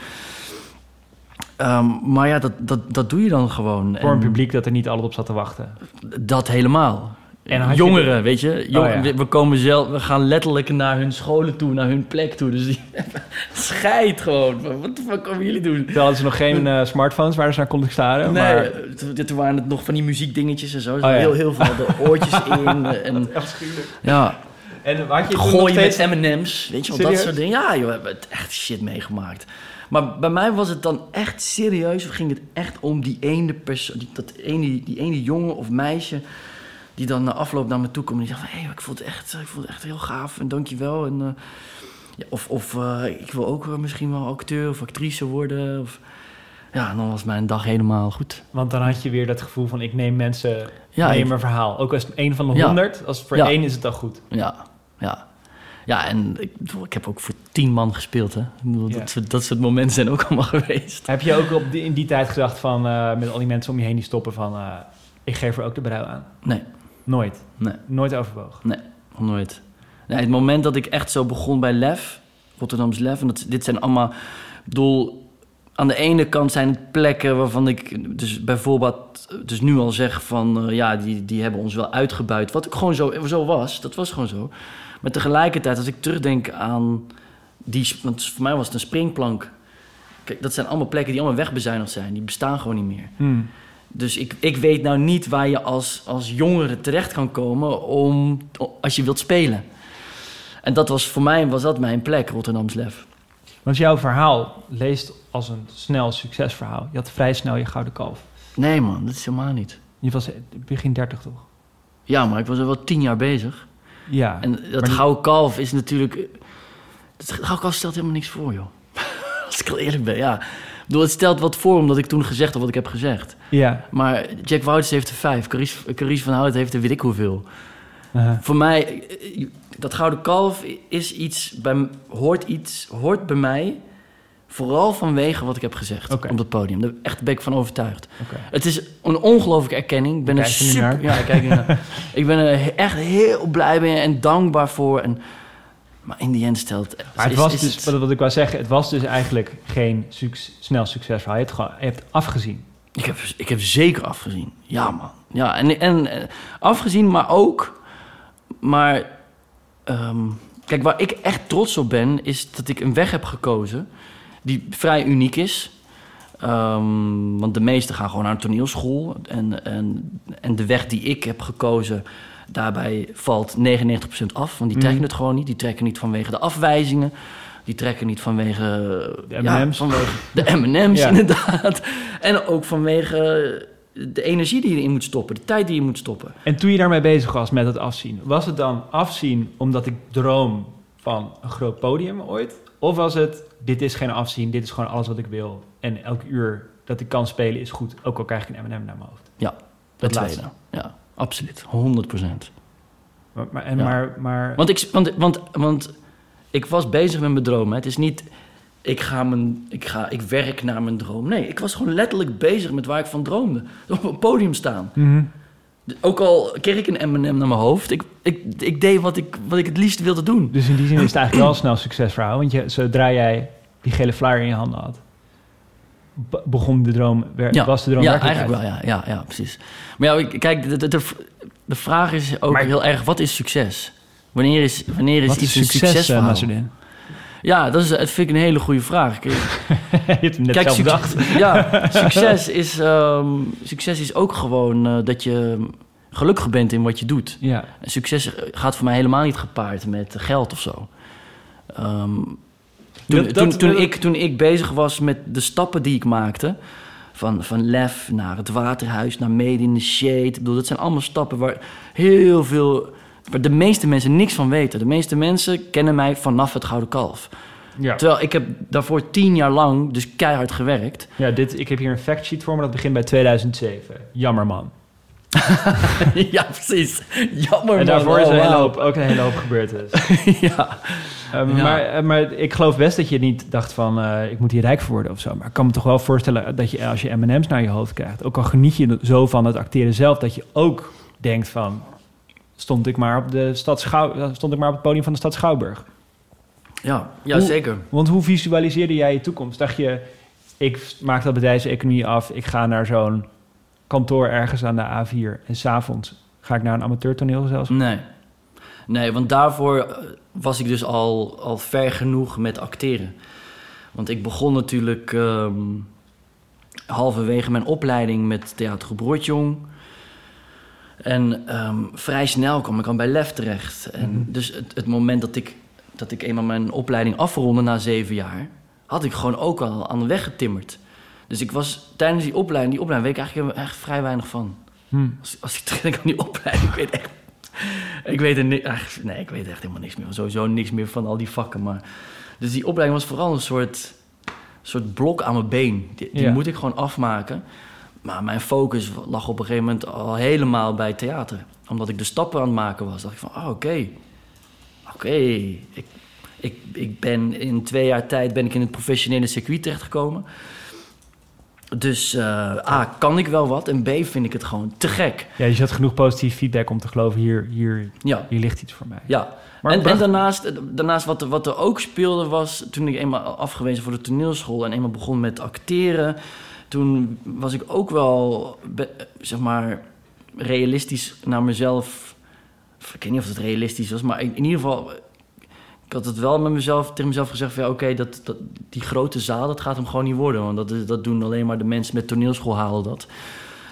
Ehm, maar ja, dat, dat, dat doe je dan gewoon. Voor een En publiek dat er niet altijd op zat te wachten. Dat helemaal. En je- Jongeren, weet je. Oh, ja. we, komen zelf, we gaan letterlijk naar hun scholen toe, naar hun plek toe. Dus die *laughs* scheid gewoon. Wat de fuck komen jullie doen? Toen hadden ze nog geen eh, smartphones waar ze naar konden staren. Nee, maar... toen, waren het nog van die muziekdingetjes en zo. Oh, ja. Heel, heel veel de oortjes *laughs* in. En, ja, En had je steeds... met M&M's. Weet je wel, dat soort dingen. Ja, joh, we hebben echt shit meegemaakt. Maar bij mij was het dan echt serieus. Of ging het echt om die ene persoon, die, dat ene, die ene jongen of meisje... die dan na afloop naar me toe komt en die zegt van... hé, hey, ik vond het echt, ik vond het echt heel gaaf en dankjewel. En, eh, ja, of of eh, ik wil ook misschien wel acteur of actrice worden. Of, ja, dan was mijn dag helemaal goed. Want dan had je weer dat gevoel van ik neem mensen Ja, mee in mijn verhaal. Ook als het één van de Ja. honderd. Als voor Ja. één is het dan goed. Ja, ja. Ja, en ik, ik heb ook voor tien man gespeeld, hè. Ik bedoel, Ja. dat, soort, dat soort momenten zijn ook allemaal *laughs* geweest. Heb je ook op die, in die tijd gedacht van eh, met al die mensen om je heen die stoppen van eh, ik geef er ook de brui aan? Nee, Nooit. nee, Nooit overwogen. nee, nooit. Nee, het moment dat ik echt zo begon bij Lef, Rotterdams Lef... en dat, dit zijn allemaal... Ik bedoel, aan de ene kant zijn het plekken waarvan ik dus bijvoorbeeld... dus nu al zeg van, eh, ja, die, die hebben ons wel uitgebuit. Wat ook gewoon zo, zo was, dat was gewoon zo. Maar tegelijkertijd, als ik terugdenk aan die... want voor mij was het een springplank... Kijk, dat zijn allemaal plekken die allemaal wegbezuinigd zijn. Die bestaan gewoon niet meer. Hmm. Dus ik, ik weet nou niet waar je als, als jongere terecht kan komen om, als je wilt spelen. En dat was voor mij was dat mijn plek, Rotterdams Lef. Want jouw verhaal leest als een snel succesverhaal. Je had vrij snel je gouden kalf. Nee man, dat is helemaal niet. Je was begin 30 toch? Ja, maar ik was er wel tien jaar bezig. Ja. En dat Maar gouden kalf is natuurlijk... Dat gouden kalf stelt helemaal niks voor, joh. *laughs* Als ik heel eerlijk ben, ja. Ik bedoel, het stelt wat voor omdat ik toen gezegd heb wat ik heb gezegd. ja. Maar Jack Wouters heeft er vijf. Carice, Carice van Hout heeft er weet ik hoeveel. Voor mij, eh, dat gouden kalf is iets, bij, hoort iets, hoort bij mij, vooral vanwege wat ik heb gezegd op dat podium. Daar echt ben ik van overtuigd. Het is een ongelooflijke erkenning. Ik ben er super, ja, ik kijk naar. *laughs* ik ben er echt heel blij mee en dankbaar voor. En, maar in die end stelt. Maar het is- was is dus, het- wat, ik wou zeggen, het was dus eigenlijk geen snel succesverhaal. Je hebt, gewoon, je hebt afgezien. Ik heb, ik heb zeker afgezien. Ja, man. Ja, en, en eh, afgezien, maar ook. Maar. ehm, kijk, waar ik echt trots op ben, is dat ik een weg heb gekozen. Die vrij uniek is. Ehm, want de meesten gaan gewoon naar een toneelschool. En, en, en de weg die ik heb gekozen. daarbij valt 99% af. Want die trekken Mhm. het gewoon niet. Die trekken niet vanwege de afwijzingen. Die trekken niet vanwege... De ja, M&M's. vanwege *laughs* de M&M's, Ja. inderdaad. En ook vanwege de energie die je erin moet stoppen, de tijd die je moet stoppen. En toen je daarmee bezig was met het afzien, was het dan afzien omdat ik droom van een groot podium ooit? Of was het, dit is geen afzien, dit is gewoon alles wat ik wil. En elk uur dat ik kan spelen is goed, ook al krijg ik een M&M naar mijn hoofd. Ja, Dat laatste. Ja, absoluut. 100 Maar, maar, en Ja. maar, maar Want ik, want, want, want ik was bezig met mijn droom. Hè. Het is niet, ik, ga mijn, ik, ga, ik werk naar mijn droom. Nee, ik was gewoon letterlijk bezig met waar ik van droomde. Op een podium staan. Mhm. Ook al kreeg ik een M&M naar mijn hoofd. Ik, ik, ik deed wat ik, wat ik het liefst wilde doen. Dus in die zin is het eigenlijk wel *clears throat* snel succesverhaal. Want je, zodra jij die gele flyer in je handen had, be- begon de droom, wer- was de droom ja eigenlijk wel. Ja, ja, ja, precies. Maar ja, kijk, de, de, de, de vraag is ook Maar- heel erg, wat is succes? Wanneer is, wanneer is Wat iets is een succes, eh, succesverhaal? Ja, dat, is, dat vind ik een hele goede vraag. Kijk, *laughs* je hebt hem net Kijk, zelf suc- bedacht. ja, *laughs* succes is, ehm, succes is ook gewoon eh, dat je gelukkig bent in wat je doet. Ja, succes gaat voor mij helemaal niet gepaard met geld of zo. Ehm, toen, Dat- dat- toen, toen, dat- ik, toen ik bezig was met de stappen die ik maakte... van, van Lef naar het Waterhuis, naar Made in the Shade... Ik bedoel, dat zijn allemaal stappen waar heel veel... waar de meeste mensen niks van weten. De meeste mensen kennen mij vanaf het Gouden Kalf. ja. Terwijl ik heb daarvoor tien jaar lang dus keihard gewerkt... ja dit, ik heb hier een factsheet voor me, dat begint bij 2007. Jammer man. *laughs* ja, precies. Jammer en man. daarvoor is Oh, een hele wauw. hoop, ook een hele hoop gebeurd. Dus. *laughs* ja. Um, Ja. maar, eh, maar ik geloof best dat je niet dacht van... eh, ik moet hier rijk voor worden of zo. Maar ik kan me toch wel voorstellen dat je als je M&M's naar je hoofd krijgt... ook al geniet je zo van het acteren zelf... dat je ook denkt van... stond ik maar op, de stad Schouw, stond ik maar op het podium van de stad Schouwburg. Ja, ja Hoe- zeker. Want hoe visualiseerde jij je toekomst? Dacht je, ik maak dat bedrijfseconomie af. Ik ga naar zo'n kantoor ergens aan de A4. En s'avonds ga ik naar een amateurtoneel zelfs. Nee. Nee, want daarvoor eh, was ik dus al, al ver genoeg met acteren. Want ik begon natuurlijk ehm, halverwege mijn opleiding met theatergroep Rotjong. En ehm, vrij snel kwam ik al bij Lef terecht. En Mhm. dus het, het moment dat ik, dat ik eenmaal mijn opleiding afronde na zeven jaar... had ik gewoon ook al aan de weg getimmerd. Dus ik was tijdens die opleiding... die opleiding weet ik eigenlijk echt vrij weinig van. Hm. Als, als ik *laughs* terugdenk aan die opleiding, ik weet echt... Ik weet er ni- eigenlijk- nee, ik weet echt helemaal niks meer. van. Sowieso niks meer van al die vakken. Maar, dus die opleiding was vooral een soort, soort blok aan mijn been. Die, die Ja. moet ik gewoon afmaken. Maar mijn focus lag op een gegeven moment al helemaal bij theater. Omdat ik de stappen aan het maken was. dacht ik van, oh, oké. Oké, ik, ik, ik ben in twee jaar tijd ben ik in het professionele circuit terechtgekomen. Dus eh, A, kan ik wel wat. En B, vind ik het gewoon te gek. Ja, je had genoeg positief feedback om te geloven, hier, hier, Ja, hier ligt iets voor mij. ja. Maar en, daarnaast, daarnaast wat, er, wat er ook speelde was... toen ik eenmaal afgewezen voor de toneelschool... en eenmaal begon met acteren... toen was ik ook wel, zeg maar, realistisch naar mezelf... Ik weet niet of het realistisch was, maar in, ieder geval... Ik had het wel met mezelf, tegen mezelf gezegd van... Ja, oké, dat, die grote zaal, dat gaat hem gewoon niet worden. Want dat, dat doen alleen maar de mensen met toneelschool halen dat.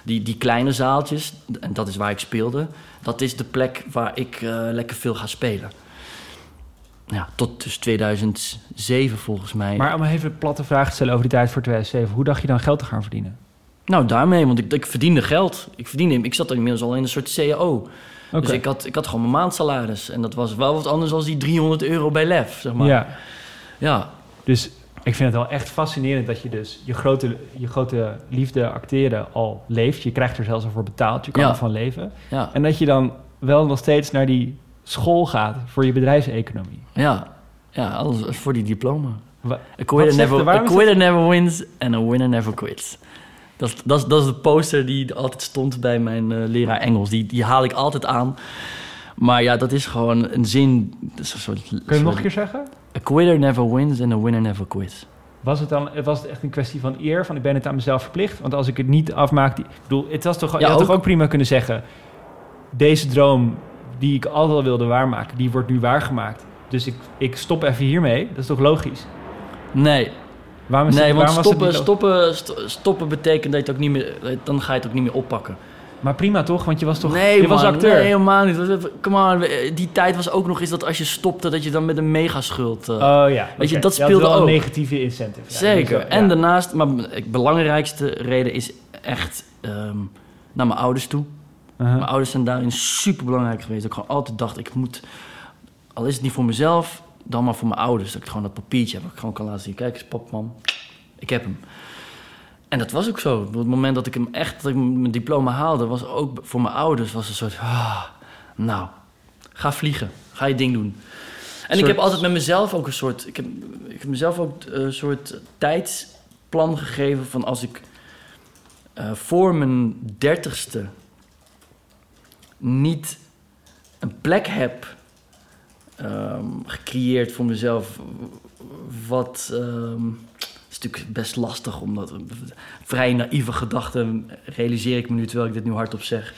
Die, die kleine zaaltjes, en dat is waar ik speelde... dat is de plek waar ik eh, lekker veel ga spelen. Ja, tot dus 2007 volgens mij. Maar om even een platte vraag te stellen over die tijd voor 2007. Hoe dacht je dan geld te gaan verdienen? Nou, daarmee, want ik, ik verdiende geld. Ik, verdiende, ik zat inmiddels al in een soort CAO. Dus ik had, ik had gewoon mijn maandsalaris. En dat was wel wat anders dan die 300 euro bij Lef, zeg maar. Ja, ja. dus ik vind het wel echt fascinerend dat je dus je grote, je grote liefde acteren al leeft. Je krijgt er zelfs al voor betaald, je kan Ja. ervan leven. ja. En dat je dan wel nog steeds naar die school gaat voor je bedrijfseconomie. Ja, ja, alles voor die diploma. Wa- A quitter, never, er? A quitter never wins and a winner never quits. Dat, is- dat, dat is de poster die altijd stond bij mijn eh, leraar Engels. Die, die haal ik altijd aan. Maar ja, dat is gewoon een zin. Een soort, Kun je nog een keer zeggen? A quitter never wins and a winner never quits. Was het dan was het echt een kwestie van eer? Van ik ben het aan mezelf verplicht? Want als ik het niet afmaak... Die, ik bedoel, het was toch, Ja, je had toch ook. ook prima kunnen zeggen... Deze droom die ik altijd al wilde waarmaken... die wordt nu waargemaakt. Dus ik, ik stop even hiermee. Dat is toch logisch? Nee, Waarom is nee het, want was stoppen, stoppen, sto- stoppen betekent dat je het ook niet meer... Dan ga je het ook niet meer oppakken. Maar prima toch? Want je was toch nee, je was man, acteur. Nee, helemaal niet. Come on, die tijd was ook nog eens dat als je stopte... dat je dan met een megaschuld... eh, Oh ja. Weet je, dat speelde ook. een negatieve incentive. Ja, Zeker. En ja. daarnaast, maar de belangrijkste reden is echt ehm, naar mijn ouders toe. Uh-huh. Mijn ouders zijn daarin super belangrijk geweest. Dat ik gewoon altijd dacht, ik moet, al is het niet voor mezelf, dan maar voor mijn ouders. Dat ik gewoon dat papiertje heb, dat ik gewoon kan laten zien. Kijk eens, pap, mam, ik heb hem. En dat was ook zo. Op het moment dat ik hem echt, dat ik mijn diploma haalde, was ook voor mijn ouders was een soort, ah, nou, ga vliegen, ga je ding doen. En ik heb altijd met mezelf ook een soort, ik heb, ik heb mezelf ook een soort tijdsplan gegeven van als ik eh, voor mijn dertigste niet een plek heb ehm, gecreëerd voor mezelf. Wat ehm, is natuurlijk best lastig, omdat vrij naïeve gedachten realiseer ik me nu terwijl ik dit nu hardop zeg.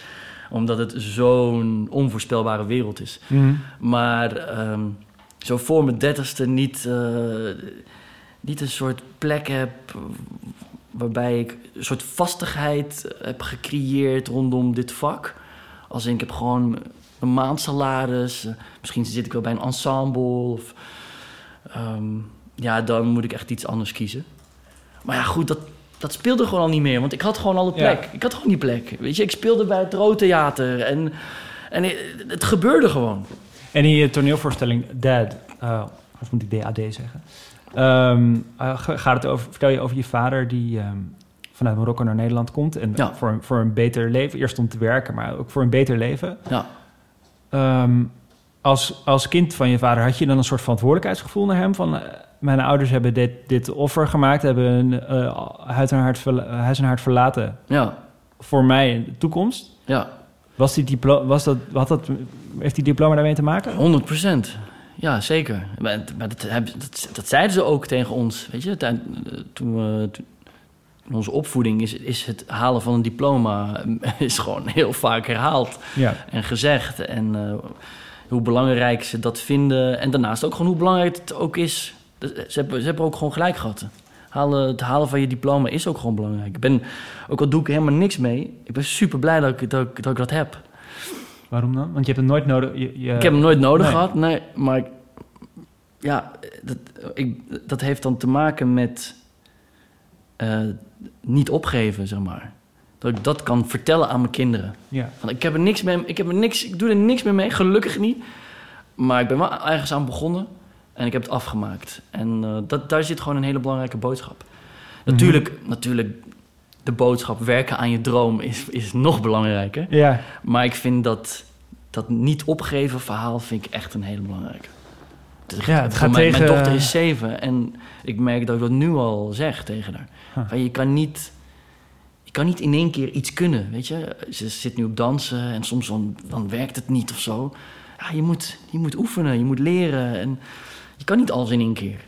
Omdat het zo'n onvoorspelbare wereld is. Mhm. Maar ehm, zo voor mijn dertigste niet, eh, niet een soort plek heb waarbij ik een soort vastigheid heb gecreëerd rondom dit vak. Als in, ik heb gewoon een maandsalaris. eh, Misschien zit ik wel bij een ensemble. Of, ehm, ja, dan moet ik echt iets anders kiezen. Maar ja, goed, dat, dat speelde gewoon al niet meer. Want ik had gewoon al een Ja. plek. Ik had gewoon die plek. Weet je, ik speelde bij het Rood Theater. En, en het, het gebeurde gewoon. En in je toneelvoorstelling Dad, eh, of moet ik DAD zeggen? Ehm, eh, ga- gaat het over, vertel je over je vader die ehm, vanuit Marokko naar Nederland komt en Ja. voor, een- voor een beter leven, eerst om te werken, maar ook voor een beter leven. Ja. Ehm, als, als kind van je vader had je dan een soort verantwoordelijkheidsgevoel naar hem? Van, eh, mijn ouders hebben dit, dit offer gemaakt, hebben een eh, huid, en hart eh, huis en hart verlaten Ja, voor mij in de toekomst. ja. Was die was dat, had dat, heeft die diploma daarmee te maken? 100 procent. Ja, zeker. Maar, maar dat, dat, dat zeiden ze ook tegen ons. Weet je, Tij- toen, we, onze opvoeding is, is het halen van een diploma *laughs* is gewoon heel vaak herhaald Ja. en gezegd. En eh, hoe belangrijk ze dat vinden. En daarnaast ook gewoon hoe belangrijk het ook is. Ze hebben, ze hebben ook gewoon gelijk gehad. Halen, het halen van je diploma is ook gewoon belangrijk. Ik ben, ook al doe ik helemaal niks mee, ik ben super blij dat ik dat, ik- dat, ik dat heb. Waarom dan? Want je hebt het nooit nodig. Je, je- Ik heb hem nooit nodig nee. gehad, nee. Maar ik- ja, dat, ik, dat heeft dan te maken met eh, niet opgeven, zeg maar. Dat ik dat kan vertellen aan mijn kinderen. Ja. Want ik heb er niks mee, ik heb er niks, ik doe er niks meer mee, gelukkig niet. Maar ik ben wel ergens aan begonnen en ik heb het afgemaakt. En eh, dat, daar zit gewoon een hele belangrijke boodschap. Natuurlijk, natuurlijk, de boodschap werken aan je droom is, is nog belangrijker. Ja. Maar ik vind dat dat niet opgeven verhaal vind ik echt een hele belangrijke. Ja, het gaat mijn, tegen- Mijn dochter is zeven en ik merk dat ik dat nu al zeg tegen haar. Huh. Van, je kan niet... Je kan niet in één keer iets kunnen, weet je. Ze zit nu op dansen en soms dan, dan werkt het niet of zo. Ja, je, moet, je moet oefenen, je moet leren. En je kan niet alles in één keer.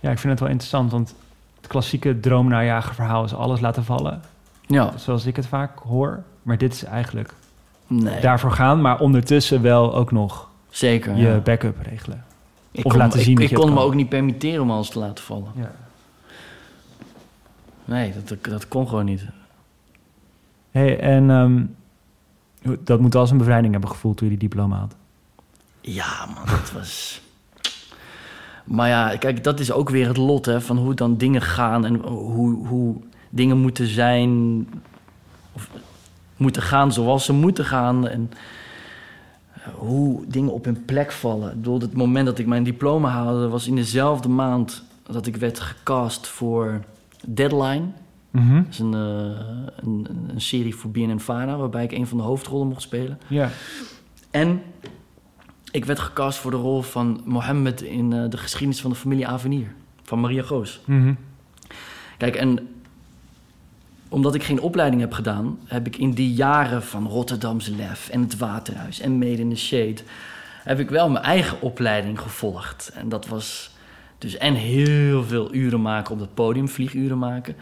ja, ik vind het wel interessant, want het klassieke droomnajager verhaal is alles laten vallen. Ja, Zoals ik het vaak hoor. Maar dit is eigenlijk nee, daarvoor gaan, maar ondertussen wel ook nog zeker. je ja. backup regelen. Ik of kon, laten ik- zien dat Ik, het kon me ook niet permitteren om alles te laten vallen. Ja. Nee, dat, dat, kon gewoon niet. Hey, en ehm, dat moet wel als een bevrijding hebben gevoeld toen je die diploma had. Ja, man, dat was... Maar ja, kijk, dat is ook weer het lot, hè, van hoe dan dingen gaan en hoe, hoe dingen moeten zijn, of moeten gaan zoals ze moeten gaan en eh, hoe dingen op hun plek vallen. Ik bedoel, het moment dat ik mijn diploma haalde was in dezelfde maand dat ik werd gecast voor Deadline. Mhm. Dat is een, eh, een, een serie voor BNN-Vara, waarbij ik een van de hoofdrollen mocht spelen. Ja. En ik werd gecast voor de rol van Mohammed in eh, de geschiedenis van de familie Avenir. Van Maria Goos. Mhm. Kijk, en omdat ik geen opleiding heb gedaan... heb ik in die jaren van Rotterdamse Lef en het Waterhuis en Made in the Shade... heb ik wel mijn eigen opleiding gevolgd. En dat was dus en heel veel uren maken op het podium, vlieguren maken...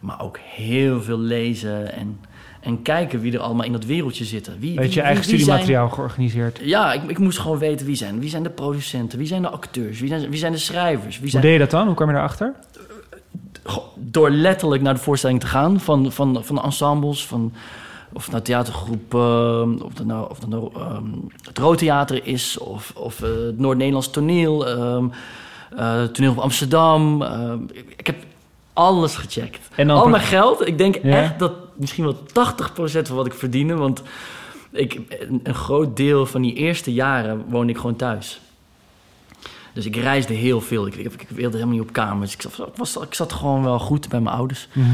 maar ook heel veel lezen en, en kijken wie er allemaal in dat wereldje zitten. Wie, Weet wie- je eigen wie- wie zijn- studiemateriaal georganiseerd? ja, ik, ik moest gewoon weten wie zijn. Wie zijn de producenten? Wie zijn de acteurs? Wie zijn, wie zijn de schrijvers? Wie Hoe zijn, deed je dat dan? Hoe kwam je daarachter? Door letterlijk naar de voorstelling te gaan van, van, van de ensembles, van, of naar theatergroep, eh, of dat nou, of dat nou ehm, het Rood Theater is, of, of eh, het Noord-Nederlands toneel, ehm, eh, het toneel van Amsterdam. ehm, ik, ik heb alles gecheckt. En dan Al mijn geld, ik denk Ja? echt dat misschien wel 80% van wat ik verdiende, want ik, een, groot deel van die eerste jaren woonde ik gewoon thuis. Dus ik reisde heel veel. Ik, ik, ik wilde helemaal niet op kamers. Ik zat, was, ik zat gewoon wel goed bij mijn ouders. Mhm.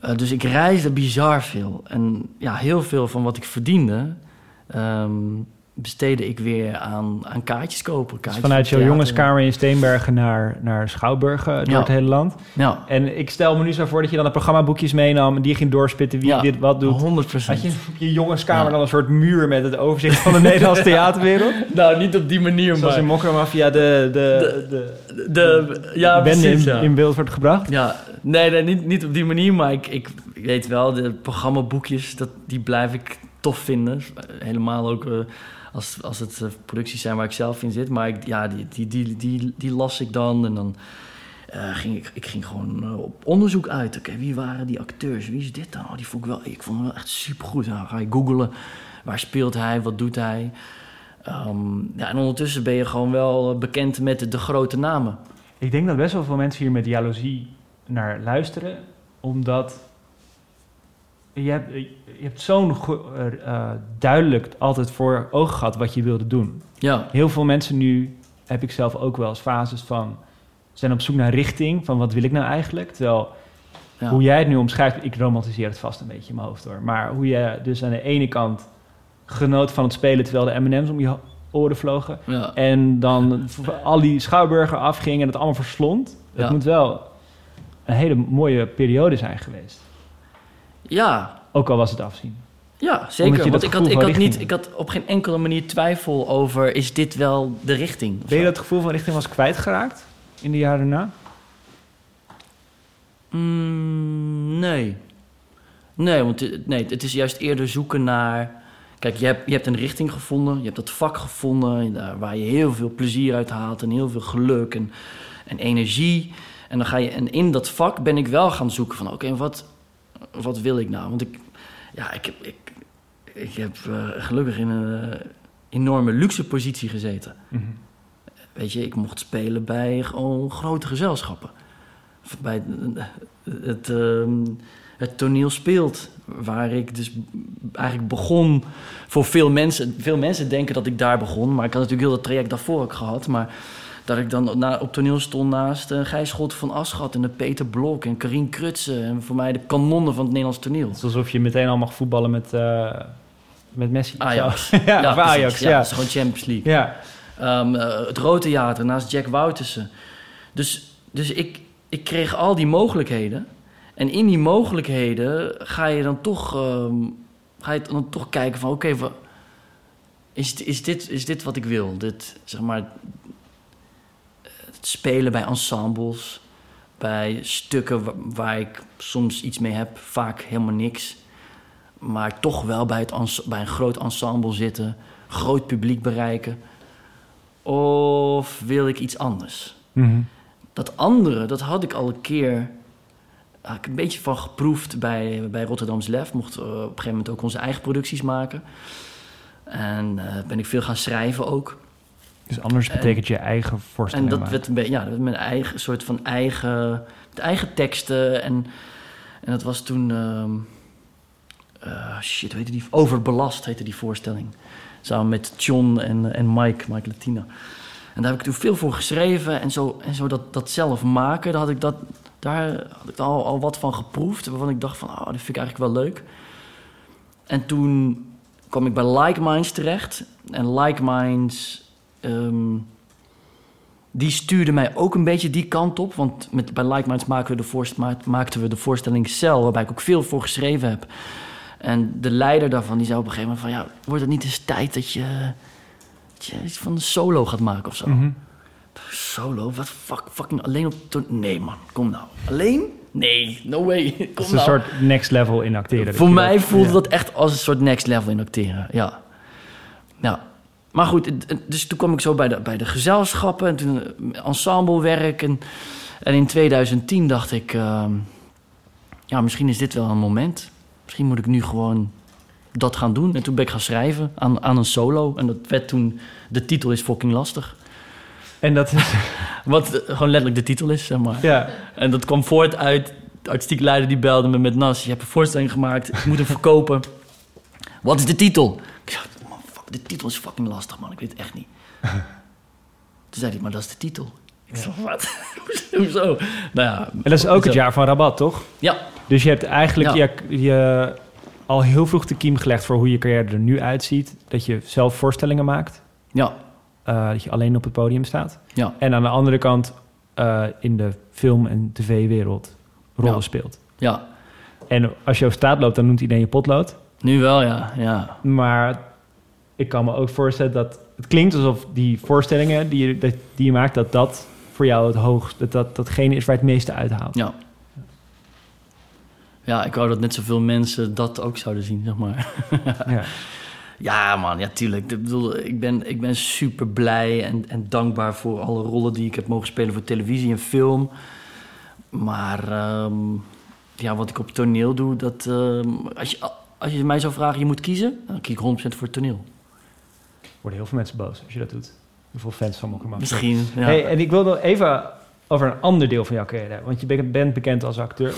Eh, dus ik reisde bizar veel. En ja, heel veel van wat ik verdiende... ehm, besteedde ik weer aan, aan kaartjes kopen. Dus vanuit jouw jongenskamer in Steenbergen naar, naar Schouwburgen door Ja. het hele land. Ja, En ik stel me nu zo voor dat je dan de programmaboekjes meenam... en die ging doorspitten wie Ja. dit wat doet. 100 Had je je jongenskamer dan een soort muur met het overzicht van de *laughs* Nederlandse theaterwereld? *laughs* Nou, niet op die manier, Zoals in maar... Mokromafia de, de, de, De, ja, precies, in, in beeld wordt gebracht. Ja, nee, nee niet, niet op die manier, maar ik, ik weet wel, de programmaboekjes, dat, die blijf ik tof vinden. Helemaal ook eh, als, als het eh, producties zijn waar ik zelf in zit. Maar ik, ja, die, die, die, die, die las ik dan en dan eh, ging ik, ik ging gewoon eh, op onderzoek uit. Oké, wie waren die acteurs? Wie is dit dan? Oh, die vond ik wel, ik vond hem wel echt supergoed. Nou, ga je googlen, waar speelt hij, wat doet hij? Ehm, ja, en ondertussen ben je gewoon wel bekend met de, de grote namen. Ik denk dat best wel veel mensen hier met jaloezie naar luisteren. Omdat je hebt, je hebt zo'n go- eh, duidelijk altijd voor ogen gehad wat je wilde doen. Ja, Heel veel mensen nu, heb ik zelf ook wel eens fases van... zijn op zoek naar richting, van wat wil ik nou eigenlijk? Terwijl, ja. hoe jij het nu omschrijft... ik romantiseer het vast een beetje in mijn hoofd hoor. Maar hoe je dus aan de ene kant genoot van het spelen... terwijl de M&M's om je oren vlogen... ja. En dan al die schouwburger afging en het allemaal verslond. Het moet wel een hele mooie periode zijn geweest. Ja, Ook al was het afzien. Ja, zeker. Want ik had, ik, had niet, ik had op geen enkele manier twijfel over... is dit wel de richting? Ben je dat gevoel van richting was kwijtgeraakt in de jaren daarna? Mm, nee. Nee, want het- nee, het is juist eerder zoeken naar... Kijk, je hebt, je hebt een richting gevonden, je hebt dat vak gevonden... waar je heel veel plezier uit haalt en heel veel geluk en, en energie. En, dan ga je, en in dat vak ben ik wel gaan zoeken van... oké, wat, wat wil ik nou? Want ik, ja, ik, heb- ik, ik heb eh, gelukkig in een eh, enorme luxe positie gezeten. Weet je, ik mocht spelen bij gewoon grote gezelschappen. Bij het, ehm, het toneel speelt, waar ik dus eigenlijk begon voor veel mensen. Veel mensen denken dat ik daar begon, maar ik had natuurlijk heel dat traject daarvoor ook gehad. Maar dat ik dan na, op toneel stond naast uh, Gijs Schotten van Aschat en de Peter Blok en Karien Krutsen. En voor mij de kanonnen van het Nederlands toneel. Het is alsof je meteen al mag voetballen met, eh, met Messi. Ajax. *laughs* Ja, of precies. Ajax, Ja, ja. het is gewoon Champions League. Ja, Ehm, eh, het Rode Theater naast Jack Woutersen. Dus, dus ik, ik kreeg al die mogelijkheden. En in die mogelijkheden ga je dan toch, ehm, ga je dan toch kijken van... oké, is, is, dit, is dit wat ik wil? Dit, zeg maar, spelen bij ensembles... bij stukken wa- waar ik soms iets mee heb, vaak helemaal niks... maar toch wel bij, het bij een groot ensemble zitten... groot publiek bereiken... Of wil ik iets anders? Mhm. Dat andere, dat had ik al een keer... Had ik een beetje van geproefd bij, bij Rotterdams Lef. Mocht op een gegeven moment ook onze eigen producties maken. En eh, ben ik veel gaan schrijven ook. Dus anders En- betekent je eigen En voorstelling dat maken. werd, een beetje, ja, dat mijn eigen soort van eigen, eigen teksten. En, en dat was toen, ehm, eh, shit, hoe heette die? Overbelast heette die voorstelling. Samen met John en, en Mike, Mike Latina. En daar heb ik toen veel voor geschreven. En zo, en zo dat, dat zelf maken, daar had ik, dat, daar had ik al, al wat van geproefd. Waarvan ik dacht van, oh, dat vind ik eigenlijk wel leuk. En toen kwam ik bij Like Minds terecht. En Like Minds... ehm, die stuurde mij ook een beetje die kant op. Want met, bij Like Minds maken we de voorst- maakten we de voorstelling Cel... waarbij ik ook veel voor geschreven heb. En de leider daarvan die zei op een gegeven moment van... ja, wordt het niet eens tijd dat je, dat je iets van een solo gaat maken of zo? Mhm. Solo? Wat fuck, fucking alleen op... Nee man, kom nou. Alleen? Nee, no way. *laughs* Kom Het is een nou. soort next level in acteren. dat Voor mij dat- voelde ja. dat echt als een soort next level in acteren. Ja. ja. Maar goed, dus toen kwam ik zo bij de, bij de gezelschappen en toen eh, ensemblewerk. En, en in 2010 dacht ik, ehm, ja, misschien is dit wel een moment. Misschien moet ik nu gewoon dat gaan doen. En toen ben ik gaan schrijven aan, aan een solo. En dat werd toen, de titel is fucking lastig. En dat is... *laughs* Wat eh, gewoon letterlijk de titel is, zeg maar. ja. En dat kwam voort uit de artistiek leider die belde me met Nas. Je hebt een voorstelling gemaakt, ik moet hem verkopen. Wat is de titel? Ik zei, man, fuck, de titel is fucking lastig, man. Ik weet het echt niet. *laughs* Toen zei hij, maar dat is de titel. Ik zei, wat? *laughs* Hoezo? Nou ja. En dat is ook het jaar van Rabat, toch? Ja, Dus je hebt eigenlijk Ja. je, je al heel vroeg de kiem gelegd voor hoe je carrière er nu uitziet. Dat je zelf voorstellingen maakt. ja, eh, dat je alleen op het podium staat. ja, En aan de andere kant eh, in de film- en tv-wereld rollen Ja. speelt. ja. En als je over straat loopt, dan noemt iedereen je potlood. Nu wel, ja, ja. Maar ik kan me ook voorstellen dat... Het klinkt alsof die voorstellingen die je, die je maakt... dat dat voor jou het hoogst... dat dat datgene is waar je het meeste uithaalt. Ja. Ja, ik wou dat net zoveel mensen dat ook zouden zien, zeg maar. *laughs* Ja. Ja, man, ja, tuurlijk. Ik bedoel, ik ben, ik ben super blij en, en dankbaar voor alle rollen die ik heb mogen spelen voor televisie en film. Maar ehm, ja, wat ik op toneel doe, dat. ehm, als, je, als je mij zou vragen, je moet kiezen, dan kies ik 100% voor het toneel. Worden heel veel mensen boos als je dat doet. Hoeveel fans van Mokkerman. Misschien. Ja. Hey, en ik wil nog even over een ander deel van jouw carrière. Want je bent bekend als acteur.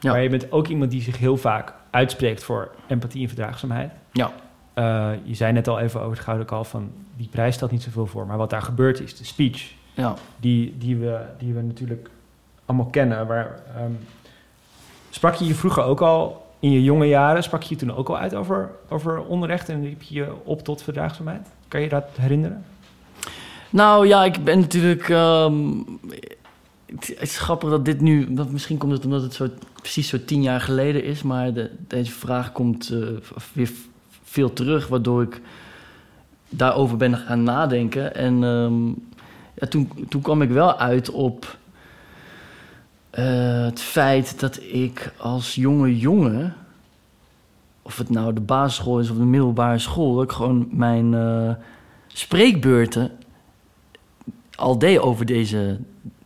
Ja. Maar je bent ook iemand die zich heel vaak uitspreekt voor empathie en verdraagzaamheid. ja, Eh, je zei net al even over het Gouden Kalf van... die prijs stelt niet zoveel voor. Maar wat daar gebeurt is de speech... ja. die, die, we, die we natuurlijk allemaal kennen. Waar, ehm, sprak je je vroeger ook al, in je jonge jaren... sprak je toen ook al uit over, over onrecht... en riep je je op tot verdraagzaamheid? Kan je dat herinneren? Nou ja, ik ben natuurlijk. ehm, het is grappig dat dit nu. Dat misschien komt het omdat het zo, precies zo tien jaar geleden is. Maar de, deze vraag komt eh, weer veel terug. Waardoor ik daarover ben gaan nadenken. En ehm, toen, toen kwam ik wel uit op. Eh, het feit dat ik als jonge jongen, of het nou de basisschool is of de middelbare school, dat ik gewoon mijn eh, spreekbeurten al deed over deze,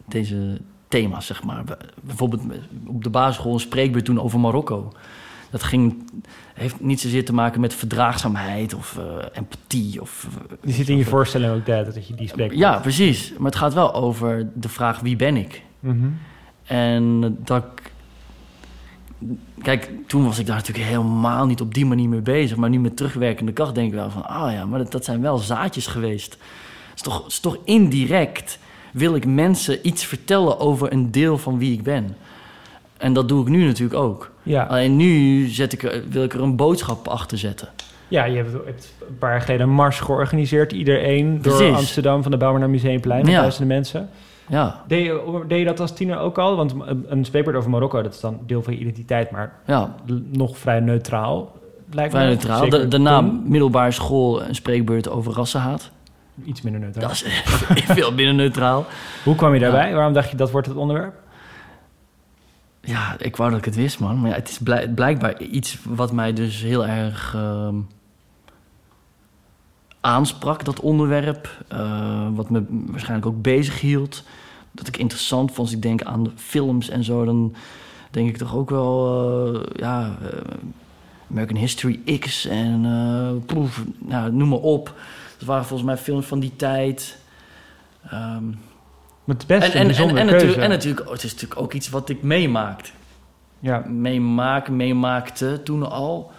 deze thema's, zeg maar. Bij- Bijvoorbeeld op de basisschool een spreekbeurt toen over Marokko. Dat ging, heeft niet zozeer te maken met verdraagzaamheid of eh, empathie. Of, Die zit in je voorstelling ook, dat, dat je die spreekt. ja, precies. Maar het gaat wel over de vraag wie ben ik? Mhm. En dat ik... Kijk, toen was ik daar natuurlijk helemaal niet op die manier mee bezig. Maar nu met terugwerkende kracht denk ik wel van... Ah ja, maar dat, dat zijn wel zaadjes geweest. Het is, toch, het is toch indirect wil ik mensen iets vertellen over een deel van wie ik ben. En dat doe ik nu natuurlijk ook. Ja. Alleen nu zet ik, er- wil ik er een boodschap achter zetten. ja, je hebt, een paar jaar geleden een mars georganiseerd. Iedereen door Precies. Amsterdam van de Bouwer naar Museumplein. Met Ja. duizenden mensen. Ja, Deed je, deed je dat als tiener ook al? Want een, spreekbeurt over Marokko, dat is dan deel van je identiteit, maar ja. nog vrij neutraal. Lijkt Vrij me. neutraal. Daarna toen. middelbare school een spreekbeurt over rassenhaat. Iets minder neutraal. Dat is *laughs* veel minder neutraal. Hoe kwam je daarbij? Waarom dacht je dat wordt het onderwerp? Ja, ik wou dat ik het wist, man. Maar ja, het is blijk- blijkbaar iets wat mij dus heel erg ehm, aansprak, dat onderwerp. eh, wat me waarschijnlijk ook bezig hield. Dat ik interessant vond. Als ik denk aan de films en zo, dan denk ik toch ook wel... eh, ja, eh, American History X en proef, nou, noem maar op. Dat waren volgens mij films van die tijd. Maar het is best en, natuurlijk, en natuurlijk, oh, het is natuurlijk ook iets wat ik meemaakt. ja. Meemaak, meemaakte toen al.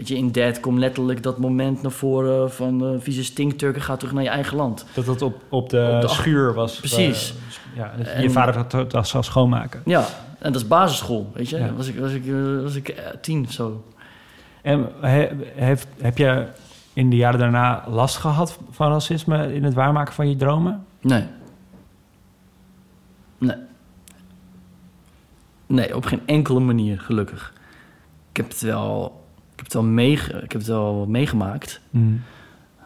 Dat je in Dead komt letterlijk dat moment naar voren van eh vieze stinkturken gaat terug naar je eigen land. Dat dat op, op de, Op de- schuur was. Precies. eh, ja, En- je vader dat, dat zou schoonmaken. Ja, en dat is basisschool, weet je. Ja. Was ik, was ik, eh, was ik eh, tien of zo. En he- heeft, heb je in de jaren daarna last gehad van racisme in het waarmaken van je dromen? Nee. Nee. Nee, op geen enkele manier, gelukkig. Ik heb het wel, heb het wel, ik heb het wel meegemaakt.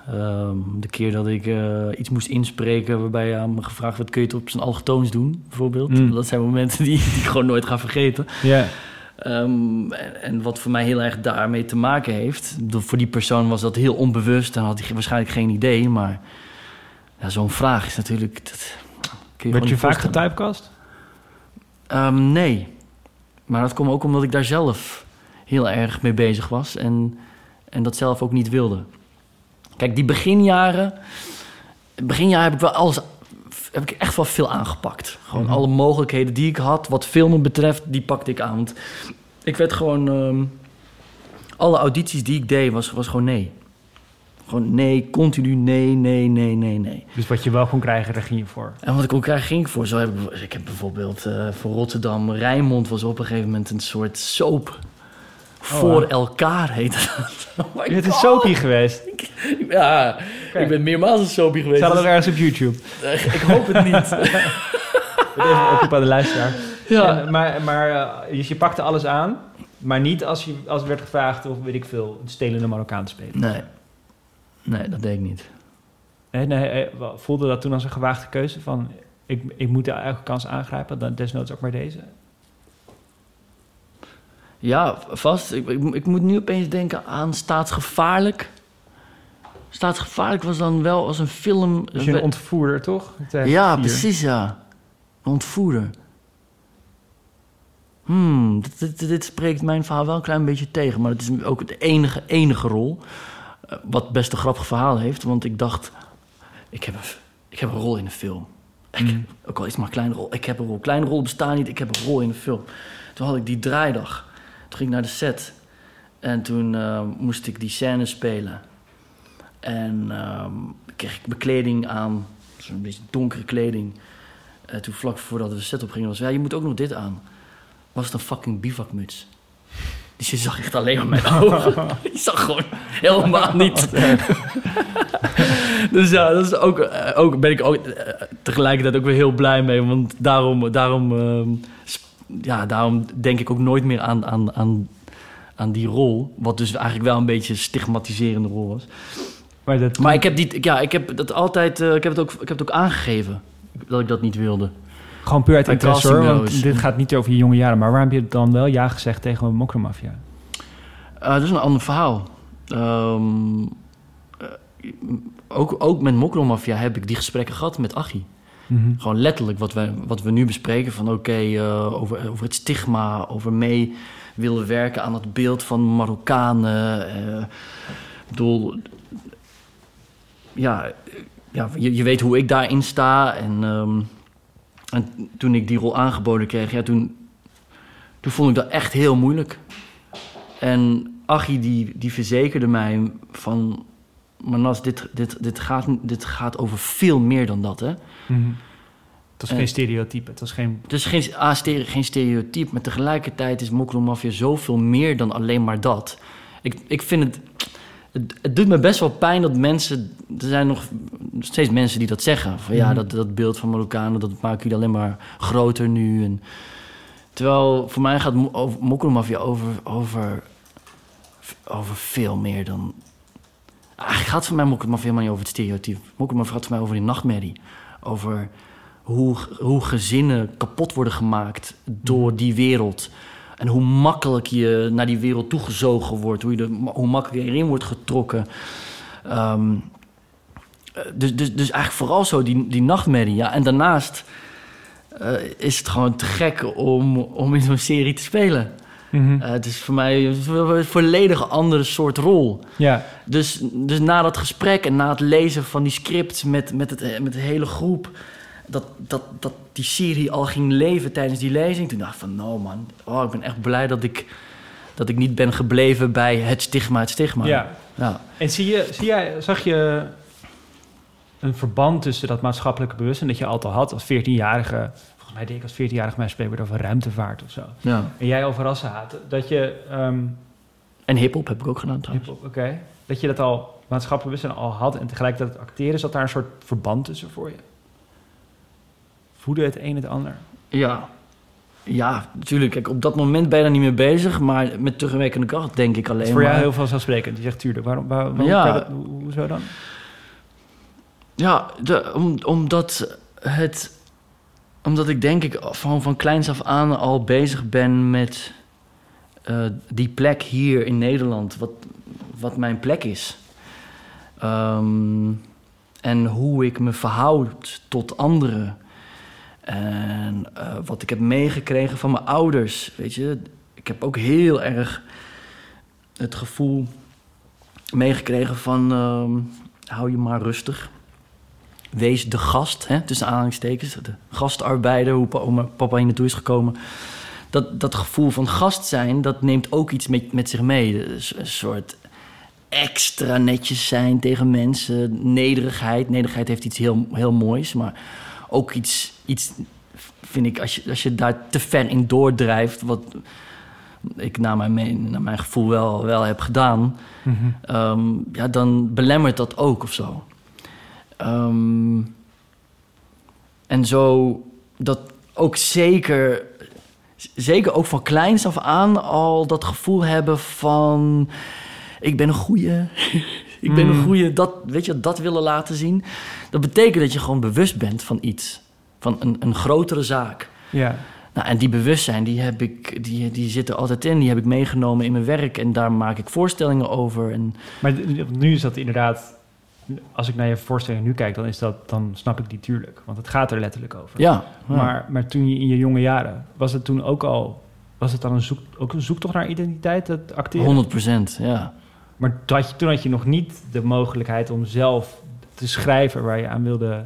Ehm, de keer dat ik eh, iets moest inspreken waarbij aan me gevraagd werd... kun je het op zijn allochtoons doen, bijvoorbeeld? Mm. Dat zijn momenten die, *laughs* die ik gewoon nooit ga vergeten. Ja. Ehm, en, en wat voor mij heel erg daarmee te maken heeft... de- voor die persoon was dat heel onbewust... en had hij waarschijnlijk geen idee, maar... Ja, zo'n vraag is natuurlijk... Dat, kun je vaak voorstellen. getypecast? Ehm, nee. Maar dat kwam ook omdat ik daar zelf heel erg mee bezig was en, en dat zelf ook niet wilde. Kijk, die beginjaren, beginjaren heb ik wel alles, heb ik echt wel veel aangepakt. Gewoon Mhm. alle mogelijkheden die ik had, wat filmen betreft, die pakte ik aan. Want ik werd gewoon, ehm, alle audities die ik deed, was, was gewoon nee. Gewoon nee, continu nee, nee, nee, nee, nee. Dus wat je wel kon krijgen, daar ging je voor. En wat ik ook krijg, ging ik voor. Zo heb ik, ik heb bijvoorbeeld eh, voor Rotterdam, Rijnmond was op een gegeven moment een soort soap. Voor wow. elkaar heet dat. *laughs* Oh Het is God. soapie geweest. Ja, ik ben meermaals een soapie geweest. Staat dat dus- ook ergens op YouTube? *laughs* ik hoop het niet. *laughs* Even een oproep aan de luisteraar. ja. En, maar maar eh, dus je pakte alles aan, maar niet als, je, als er werd gevraagd of weet ik veel, een stelende Marokkaan te spelen. Nee. Nee, dat deed ik niet. Nee, voelde dat toen als een gewaagde keuze van ik, ik moet elke kans aangrijpen, dan desnoods ook maar deze. Ja, vast. Ik, ik, ik moet nu opeens denken aan Staatsgevaarlijk. Staatsgevaarlijk was dan wel als een film... Je een ontvoerder, toch? Ja, vier. precies, ja. Een Ontvoerder. Hmm, dit, dit, dit spreekt mijn verhaal wel een klein beetje tegen. Maar het is ook de enige, enige rol. eh, Wat best een grappig verhaal heeft. Want ik dacht, ik heb een, ik heb een rol in een film. Ik, Mm. Ook al is het maar een kleine rol. Ik heb een rol. Kleine rollen bestaan niet. Ik heb een rol in een film. Toen had ik die draaidag. Toen ging ik naar de set. En toen eh, moest ik die scène spelen. En ehm, kreeg ik bekleding aan. Zo'n beetje donkere kleding. Eh, toen vlak voordat we de set op gingen was... Ja, je moet ook nog dit aan. Was het een fucking bivakmuts. Dus je zag echt alleen maar mijn *laughs* ogen. je zag gewoon helemaal niet. *laughs* dus ja, dat is ook, eh, ook ben ik ook eh, tegelijkertijd ook weer heel blij mee. Want daarom, daarom, ehm, ja, daarom denk ik ook nooit meer aan, aan, aan, aan die rol. Wat dus eigenlijk wel een beetje een stigmatiserende rol was. Maar, dat, Maar ik heb, die, ja, ik heb dat altijd, eh, ik heb het ook, ik heb het ook aangegeven dat ik dat niet wilde. Gewoon puur uit interesse hoor, want dit gaat niet over je jonge jaren. Maar waarom heb je dan wel ja gezegd tegen een mokromafia? Eh, dat is een ander verhaal. Ehm, eh, ook, ook met Mokromafia heb ik die gesprekken gehad met Achie. Mhm. Gewoon letterlijk wat we, wat we nu bespreken. Van oké, eh, over, over het stigma, over mee willen werken aan het beeld van Marokkanen. eh, ik bedoel, ja, ja je, je weet hoe ik daarin sta. En, ehm, en toen ik die rol aangeboden kreeg, ja, toen, toen vond ik dat echt heel moeilijk. En Achie die, die verzekerde mij van... Manas, dit, dit, dit, gaat, dit gaat over veel meer dan dat, hè? Mhm. Het was Eh. geen stereotype. Het was geen... Het is geen, A, stere- geen stereotype, maar tegelijkertijd is Mokromafia zoveel meer dan alleen maar dat. Ik, ik vind het, het... Het doet me best wel pijn dat mensen... Er zijn nog steeds mensen die dat zeggen. Van ja, Mhm. dat, dat beeld van Marokkanen, dat maken jullie alleen maar groter nu. En, terwijl voor mij gaat Mo- over- Mokromafia over, over, over veel meer dan... Eigenlijk gaat het voor mij Mokromafia helemaal niet over het stereotype. Mokromafia gaat voor mij over die nachtmerrie. Over hoe, hoe gezinnen kapot worden gemaakt door die wereld. En hoe makkelijk je naar die wereld toegezogen wordt. Hoe, je er, hoe makkelijk je erin wordt getrokken. Ehm, eh, dus, dus, dus eigenlijk vooral zo die, die nachtmerrie. Ja. En daarnaast eh, is het gewoon te gek om, om in zo'n serie te spelen. Mhm. Eh, het is voor mij een volledig andere soort rol. ja. Dus, dus na dat gesprek en na het lezen van die script met, met, het, met de hele groep... Dat, dat, dat die serie al ging leven tijdens die lezing... toen dacht ik van, nou man, oh, ik ben echt blij dat ik, dat ik niet ben gebleven bij het stigma, het stigma. ja. ja. En zie je, zie jij, zag je een verband tussen dat maatschappelijke bewustzijn... dat je altijd had als 14-jarige... Mij deed ik als 14-jarige mij spreken over ruimtevaart of zo. ja. En jij over rassenhaat. Dat je... ehm, En hiphop heb ik ook gedaan trouwens. Hip-hop, Oké. Dat je dat al maatschappelijk bewustzijn al had en tegelijkertijd het acteren, zat daar een soort verband tussen voor je? Voede het een het ander? Ja. Ja, natuurlijk. Kijk, op dat moment ben je daar niet mee bezig... maar met terugwerkende kracht denk ik alleen is voor maar... jou heel vanzelfsprekend. Je zegt tuurlijk. Waarom, waar- waarom Ja. dat- hoezo dan? Ja, de, om, omdat het. Omdat ik denk ik van, van kleins af aan al bezig ben met eh, die plek hier in Nederland, wat, wat mijn plek is. Ehm, en hoe ik me verhoud tot anderen. En eh, wat ik heb meegekregen van mijn ouders. Weet je, ik heb ook heel erg het gevoel meegekregen van ehm, hou je maar rustig. Wees de gast, hè, tussen aanhalingstekens. De gastarbeider, hoe papa hier naartoe is gekomen. Dat, dat gevoel van gast zijn, dat neemt ook iets met, met zich mee. Dus een soort extra netjes zijn tegen mensen. Nederigheid. Nederigheid heeft iets heel, heel moois. Maar ook iets, iets vind ik, als je, als je daar te ver in doordrijft... wat ik naar mijn, naar mijn gevoel wel, wel heb gedaan... Ehm, ja, dan belemmert dat ook of zo. Ehm, en zo dat ook zeker, zeker ook van kleins af aan al dat gevoel hebben van... ik ben een goeie, *laughs* ik ben een Mm. goeie, dat, weet je, dat willen laten zien. Dat betekent dat je gewoon bewust bent van iets, van een, een grotere zaak. Ja. Nou, en die bewustzijn, die, heb ik, die, die zit er altijd in. Die heb ik meegenomen in mijn werk en daar maak ik voorstellingen over. En Maar nu is dat inderdaad... Als ik naar je voorstelling nu kijk, dan, is dat, dan snap ik die tuurlijk. Want het gaat er letterlijk over. ja, ja. Maar, maar toen je in je jonge jaren, was het toen ook al... Was het dan een, zoek, ook een zoektocht naar identiteit, het acteren? 100 procent, ja. Maar toen had, je, toen had je nog niet de mogelijkheid om zelf te schrijven waar je aan wilde,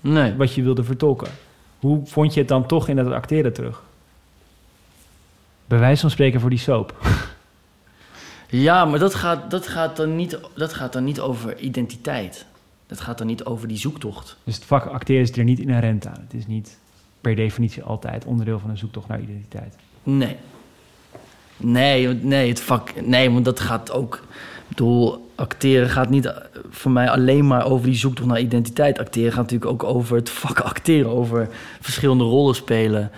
Nee. wat je wilde vertolken. Hoe vond je het dan toch in het acteren terug? Bij wijze van spreken voor die soap. *laughs* Ja, maar dat gaat, dat, gaat dan niet, dat gaat dan niet over identiteit. Dat gaat dan niet over die zoektocht. Dus het vak acteren is er niet inherent aan. Het is niet per definitie altijd onderdeel van een zoektocht naar identiteit. Nee. Nee, want- nee, het vak. Nee, want dat gaat ook. Ik bedoel, acteren gaat niet eh, voor mij alleen maar over die zoektocht naar identiteit. Acteren gaat natuurlijk ook over het vak acteren, over verschillende rollen spelen.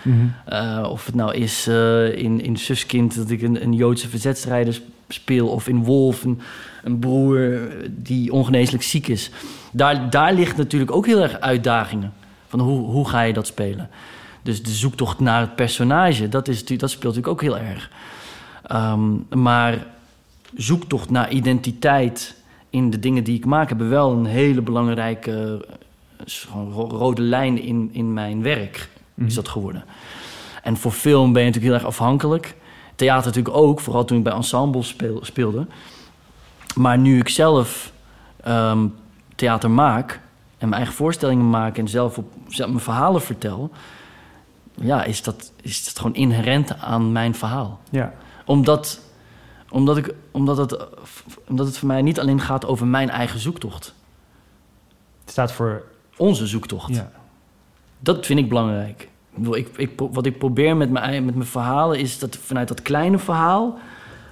Eh, of het nou is eh, in, in Suskind dat ik een, een Joodse verzetstrijder speel, of in Wolf een, een broer die ongeneeslijk ziek is. Daar, daar ligt natuurlijk ook heel erg uitdagingen. Van hoe, hoe ga je dat spelen? Dus de zoektocht naar het personage, dat, is, dat speelt natuurlijk ook heel erg. Ehm, maar zoektocht naar identiteit in de dingen die ik maak... hebben wel een hele belangrijke eh, rode lijn in, in mijn werk. Is dat geworden. En voor film ben je natuurlijk heel erg afhankelijk. Theater natuurlijk ook, vooral toen ik bij ensembles speel- speelde. Maar nu ik zelf ehm, theater maak en mijn eigen voorstellingen maak en zelf, op, zelf mijn verhalen vertel, ja, is dat, is dat gewoon inherent aan mijn verhaal. Ja. Omdat, omdat, ik, omdat, het, omdat het voor mij niet alleen gaat over mijn eigen zoektocht, Het staat voor... onze zoektocht. Ja. Dat vind ik belangrijk. Ik ik, wat ik probeer met mijn, met mijn verhalen is dat vanuit dat kleine verhaal.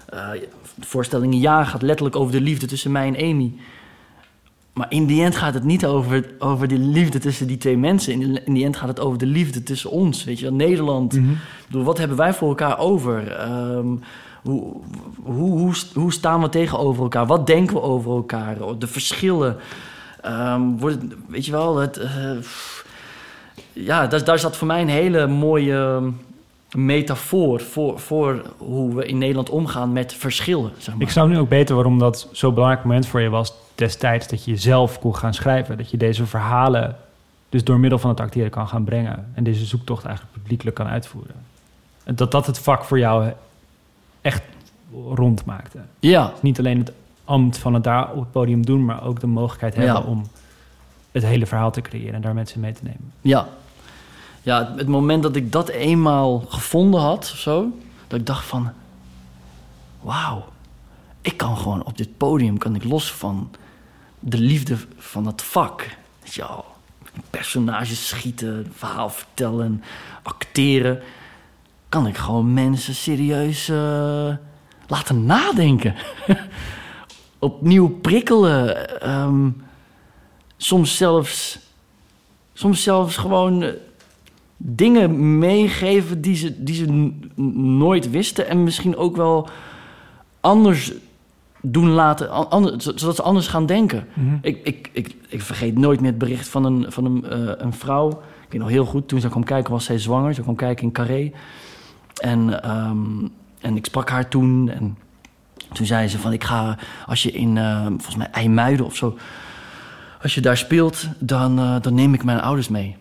eh, de voorstelling Ja gaat letterlijk over de liefde tussen mij en Amy. Maar in die end gaat het niet over, over die liefde tussen die twee mensen. In die, in die end gaat het over de liefde tussen ons. Weet je, wel, Nederland. Mhm. Bedoel, wat hebben wij voor elkaar over? Ehm, hoe, hoe, hoe, hoe staan we tegenover elkaar? Wat denken we over elkaar? De verschillen. Ehm, wordt weet je wel, het, eh, pff, ja, daar, daar zat voor mij een hele mooie ehm, metafoor voor, voor hoe we in Nederland omgaan met verschillen. Zeg maar. Ik snap nu ook beter waarom dat zo'n belangrijk moment voor je was destijds dat je zelf kon gaan schrijven. Dat je deze verhalen dus door middel van het acteren kan gaan brengen. En deze zoektocht eigenlijk publiekelijk kan uitvoeren. En dat dat het vak voor jou echt rond maakte. Ja, Niet alleen het ambt van het daar op het podium doen, maar ook de mogelijkheid hebben Ja. om het hele verhaal te creëren en daar mensen mee te nemen. ja. Ja, het- moment dat ik dat eenmaal gevonden had of zo, dat ik dacht van, wauw, ik kan gewoon op dit podium, kan ik los van de liefde van het vak. Wel, personages schieten, verhaal vertellen, acteren, kan ik gewoon mensen serieus eh, laten nadenken. *laughs* Opnieuw prikkelen. ehm, soms zelfs, soms zelfs gewoon eh, dingen meegeven die ze, die ze nooit wisten. En misschien ook wel anders doen laten, an- ander- z- zodat ze anders gaan denken. Ik, ik, ik, ik vergeet nooit meer het bericht van een, van een, eh, een vrouw. Ik weet nog heel goed, toen ze kwam kijken was zij zwanger. Ze kwam kijken in Carré. En, ehm, en ik sprak haar toen. En toen zei ze van, ik ga, als je in, eh, volgens mij IJmuiden of zo... Als je daar speelt, dan, eh, dan neem ik mijn ouders mee.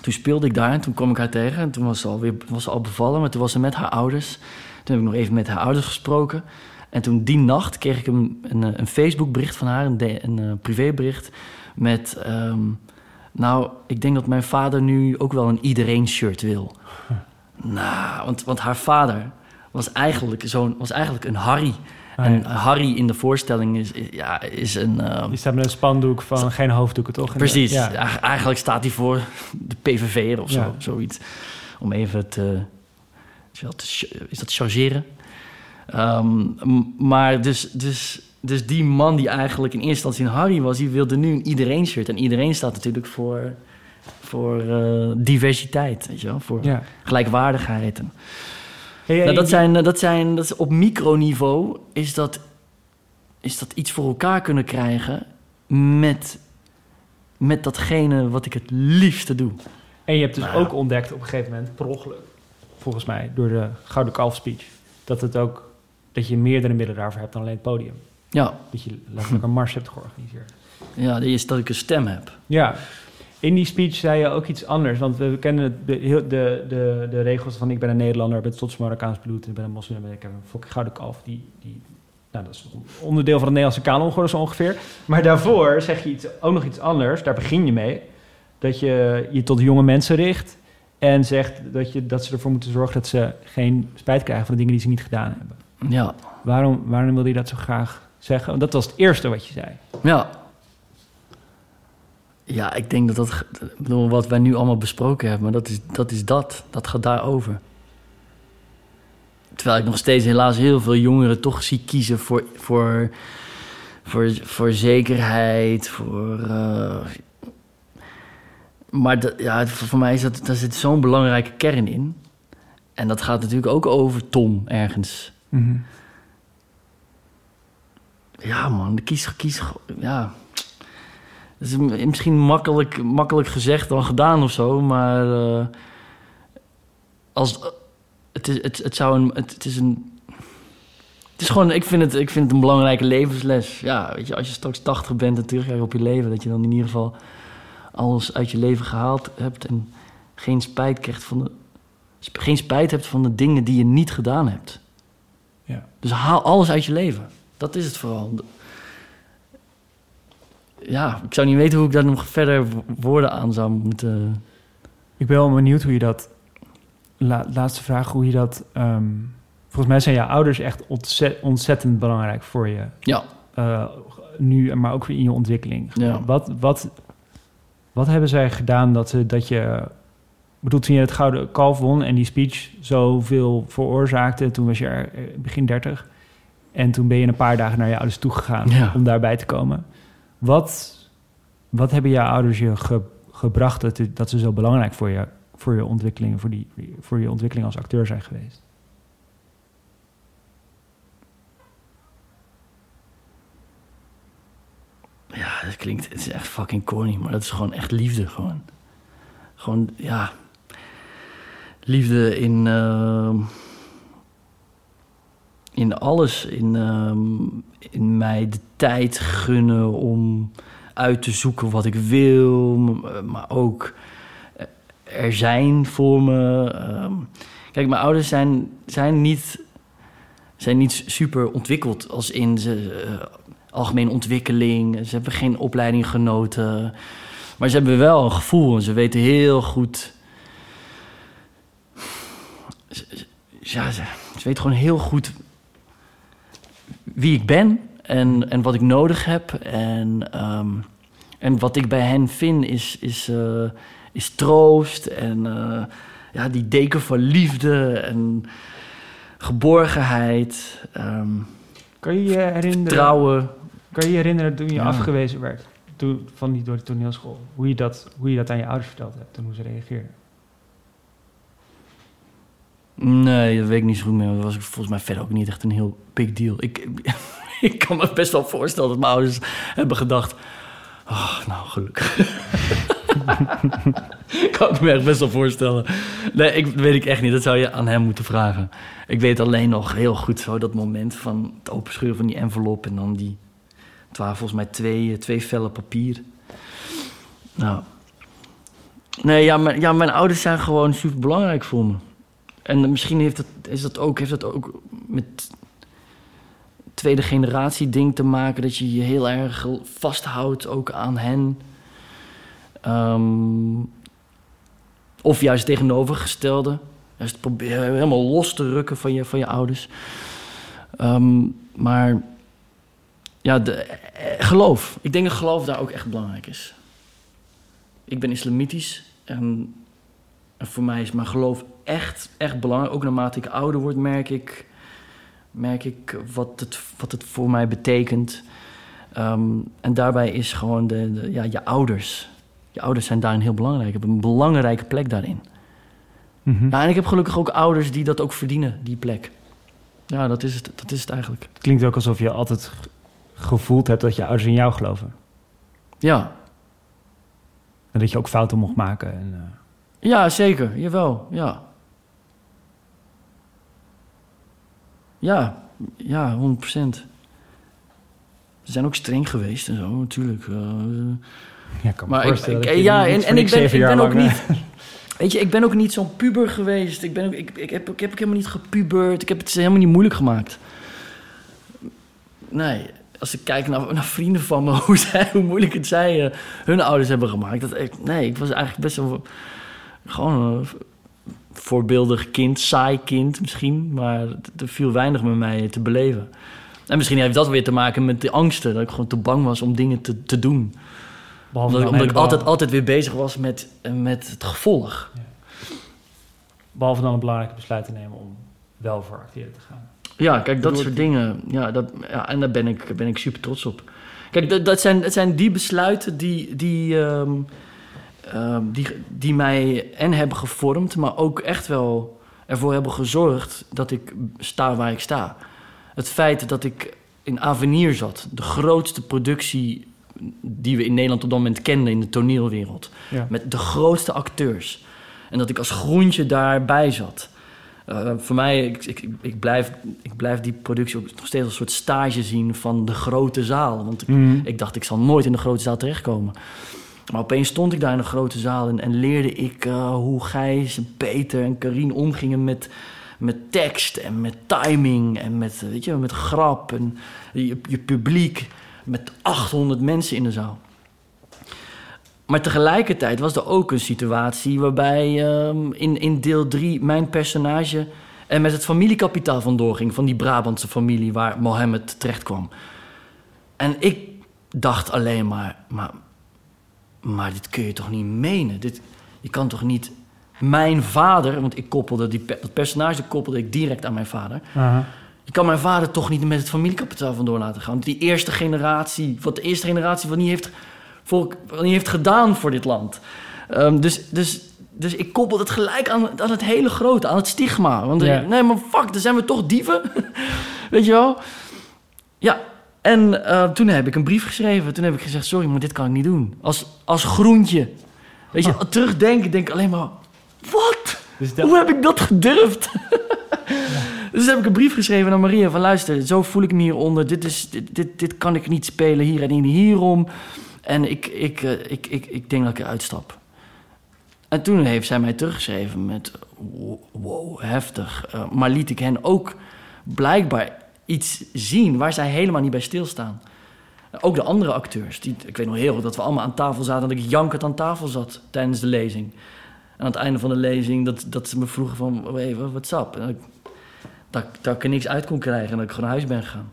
Toen speelde ik daar en toen kwam ik haar tegen. En toen was ze, alweer, was ze al bevallen, maar toen was ze met haar ouders. Toen heb ik nog even met haar ouders gesproken. En toen die nacht kreeg ik een, een, eh, een Facebook-bericht van haar, een, een eh, privébericht... met, ehm, nou, ik denk dat mijn vader nu ook wel een iedereen-shirt wil. Nou, want, want haar vader was eigenlijk, zo'n, was eigenlijk een Harry. Ah, en. Harry in de voorstelling is, ja, is een... ehm, Die staat met een spandoek van geen hoofddoeken, toch? Precies. Ja. Eigenlijk staat hij voor de PVV of zo, Ja. zoiets. Om even te, is dat chargeren? Ehm, maar dus, dus, dus die man die eigenlijk in eerste instantie een Harry was... die wilde nu een iedereen-shirt. En iedereen staat natuurlijk voor, voor eh, diversiteit, weet je wel? Voor Ja. gelijkwaardigheid. En, Hey, nou, dat, die- zijn, eh, dat zijn, dat is op microniveau is dat, is dat iets voor elkaar kunnen krijgen met, met datgene wat ik het liefste doe. En je hebt dus Nou ook ontdekt op een gegeven moment, per ongeluk, volgens mij, door de Gouden Kalf speech, dat, het ook, dat je meerdere middelen daarvoor hebt dan alleen het podium. Ja, Dat je letterlijk een mars hebt georganiseerd. ja dat is dat ik een stem heb. Ja, in die speech zei je ook iets anders. Want we kennen de, de, de, de regels van ik ben een Nederlander, ik ben trots Marokkaans bloed, ik ben een moslim, ik heb een fucking gouden kalf. Die, die, nou, dat is onderdeel van de Nederlandse kanon geworden zo ongeveer. Maar daarvoor zeg je iets, ook nog iets anders, daar begin je mee. Dat je je tot jonge mensen richt en zegt dat, je, dat ze ervoor moeten zorgen dat ze geen spijt krijgen van de dingen die ze niet gedaan hebben. Ja, Waarom, waarom wilde je dat zo graag zeggen? Want dat was het eerste wat je zei. ja. Ja, ik denk dat dat, bedoel, wat wij nu allemaal besproken hebben, maar dat is dat. Is dat. dat gaat daarover. Terwijl ik nog steeds helaas heel veel jongeren toch zie kiezen voor, voor, voor, voor zekerheid, voor... eh, maar dat, ja, voor mij is dat, daar zit zo'n belangrijke kern in. En dat gaat natuurlijk ook over Tom ergens. Ja man, kies, kies, ja. Is misschien makkelijk, makkelijk gezegd dan gedaan of zo, maar eh, als, het, is, het, het zou een. Het, het is een. Het is gewoon, ik vind, het, ik vind het een belangrijke levensles. Ja, weet je, als je straks 80 bent en terugkijkt op je leven, dat je dan in ieder geval alles uit je leven gehaald hebt en geen spijt krijgt van de, geen spijt hebt van de dingen die je niet gedaan hebt. Ja. Dus haal alles uit je leven. Dat is het vooral. Ja, ik zou niet weten hoe ik daar nog verder wo- woorden aan zou moeten. Ik ben wel benieuwd hoe je dat... La- laatste vraag, hoe je dat... ehm, volgens mij zijn jouw ouders echt ontzettend, ontzettend belangrijk voor je. Ja, eh, nu, maar ook in je ontwikkeling. Ja. Wat, wat, wat hebben zij gedaan dat, ze, dat je... Ik bedoel, toen je het Gouden Kalf won en die speech zoveel veroorzaakte... toen was je er, eh, begin 30. En toen ben je een paar dagen naar je ouders toegegaan Ja. om daarbij te komen. Wat, wat hebben jouw ouders je ge- gebracht dat, dat ze zo belangrijk voor je, voor je ontwikkeling... Voor, die, voor je ontwikkeling als acteur zijn geweest? ja, dat klinkt, is echt fucking corny, maar dat is gewoon echt liefde, gewoon. Gewoon, ja, liefde in, ehm, in alles, in, ehm, in mij de tijd gunnen om uit te zoeken wat ik wil, m- maar ook eh, er zijn voor me. Ehm, kijk, mijn ouders zijn, zijn, niet, zijn niet super ontwikkeld als in ze. eh, algemeen ontwikkeling. Ze hebben geen opleiding genoten. Maar ze hebben wel een gevoel en ze weten heel goed. Ja, ze, ze weten gewoon heel goed wie ik ben en, en wat ik nodig heb. En, ehm, en wat ik bij hen vind is, is, eh, is troost en eh, ja, die deken van liefde en geborgenheid, ehm, Kan je je herinneren... vertrouwen. Kan je je herinneren toen je Ja. afgewezen werd toen, van die, door de toneelschool? Hoe je, dat, hoe je dat aan je ouders verteld hebt en hoe ze reageerden? Nee, dat weet ik niet zo goed meer. Dat was volgens mij verder ook niet echt een heel big deal. Ik, *laughs* ik kan me best wel voorstellen dat mijn ouders hebben gedacht... Oh, nou, gelukkig. *laughs* kan ik me echt best wel voorstellen. Nee, ik, weet ik echt niet. Dat zou je aan hem moeten vragen. Ik weet alleen nog heel goed zo dat moment van het openscheuren van die envelop... en dan die... Het waren volgens mij twee, eh, twee vellen papier. Nou... Nee, ja mijn, ja, mijn ouders zijn gewoon super belangrijk voor me. En misschien heeft het, is dat ook, heeft dat ook met tweede generatie ding te maken... dat je je heel erg vasthoudt ook aan hen. Ehm, of juist tegenovergestelde. Juist proberen helemaal los te rukken van je, van je ouders. Ehm, maar ja, de, eh, geloof. Ik denk dat geloof daar ook echt belangrijk is. Ik ben islamitisch en en voor mij is mijn geloof echt, echt belangrijk. Ook naarmate ik ouder word, merk ik, merk ik wat, het, wat het voor mij betekent. Ehm, en daarbij is gewoon de, de- ja, je ouders. Je ouders zijn daarin heel belangrijk. Hebben een belangrijke plek daarin. Mhm. En ik heb gelukkig ook ouders die dat ook verdienen, die plek. Ja, dat is het, dat is het eigenlijk. Het klinkt ook alsof je altijd ge- gevoeld hebt dat je ouders in jou geloven. Ja, En dat je ook fouten mocht maken. En, eh, ja zeker. Jawel, ja. Ja, ja, 100% Ze zijn ook streng geweest en zo, natuurlijk. Eh, ja, kan Maar ik, ik- ja, en, en ik ben, ik ben ook niet. *laughs* Weet je, ik ben ook niet zo'n puber geweest. Ik, ben ook, ik, ik, heb, ik heb ook helemaal niet gepubert. Ik heb het helemaal niet moeilijk gemaakt. Nee, als ik kijk naar, naar vrienden van me, *laughs* hoe, zij, hoe moeilijk het zij eh, hun ouders hebben gemaakt. Dat, ik, nee, ik was eigenlijk best wel gewoon een voorbeeldig kind, saai kind misschien. Maar er viel weinig met mij te beleven. En misschien heeft dat weer te maken met de angsten. Dat ik gewoon te bang was om dingen te, te doen Behalve omdat, ik altijd, altijd weer bezig was met, met het gevolg. Behalve dan een belangrijke besluit te nemen om wel voor acteren te gaan. Ja, kijk, dat soort dingen. Ja, dat, ja, en daar ben ik, ben ik super trots op. Kijk, dat, dat, zijn, dat zijn die besluiten die, die, ehm, ehm, die, die mij en hebben gevormd, maar ook echt wel ervoor hebben gezorgd dat ik sta waar ik sta. Het feit dat ik in Avenir zat, de grootste productie die we in Nederland op dat moment kenden in de toneelwereld. Ja. Met de grootste acteurs. En dat ik als groentje daarbij zat. Eh, voor mij, ik, ik, ik, blijf, ik blijf die productie ook nog steeds als een soort stage zien van de grote zaal. Want ik, Mhm. ik dacht, ik zal nooit in de grote zaal terechtkomen. Maar opeens stond ik daar in de grote zaal en, en leerde ik eh, hoe Gijs, en Peter en Karine omgingen met, met tekst en met timing en met, eh, weet je, met grap en je, publiek met 800 mensen in de zaal. Maar tegelijkertijd was er ook een situatie waarbij ehm, in, in deel 3 mijn personage er met het familiekapitaal vandoor ging van die Brabantse familie waar Mohammed terecht kwam. En ik dacht alleen maar, maar, maar dit kun je toch niet menen? Dit, je kan toch niet mijn vader, want ik koppelde die, dat personage koppelde ik direct aan mijn vader. Je kan mijn vader toch niet met het familiekapitaal vandoor laten gaan. Die eerste generatie, wat de eerste generatie wat niet heeft, voor, wat niet heeft gedaan voor dit land. Ehm, dus, dus, dus ik koppel het gelijk aan, aan het hele grote, aan het stigma. Want nee, maar fuck, dan zijn we toch dieven. *laughs* Weet je wel? Ja, en eh, toen heb ik een brief geschreven. Toen heb ik gezegd, sorry, maar dit kan ik niet doen. Als, als groentje. Weet je, terugdenken, denk ik alleen maar... Wat? Dus dat- Hoe heb ik dat gedurfd? *laughs* Dus heb ik een brief geschreven aan Maria van luister, zo voel ik me hieronder. Dit, is, dit, dit, dit kan ik niet spelen hier en hierom. En ik, ik, eh, ik, ik, ik denk dat ik eruit stap. En toen heeft zij mij teruggeschreven met wow, heftig. Eh, maar liet ik hen ook blijkbaar iets zien waar zij helemaal niet bij stilstaan. Ook de andere acteurs. Die, ik weet nog heel goed dat we allemaal aan tafel zaten... en dat ik jankend aan tafel zat tijdens de lezing. En aan het einde van de lezing dat, dat ze me vroegen van... Hey, what's up? En dat, ik- dat, ik- dat ik er niks uit kon krijgen en dat ik gewoon naar huis ben gegaan.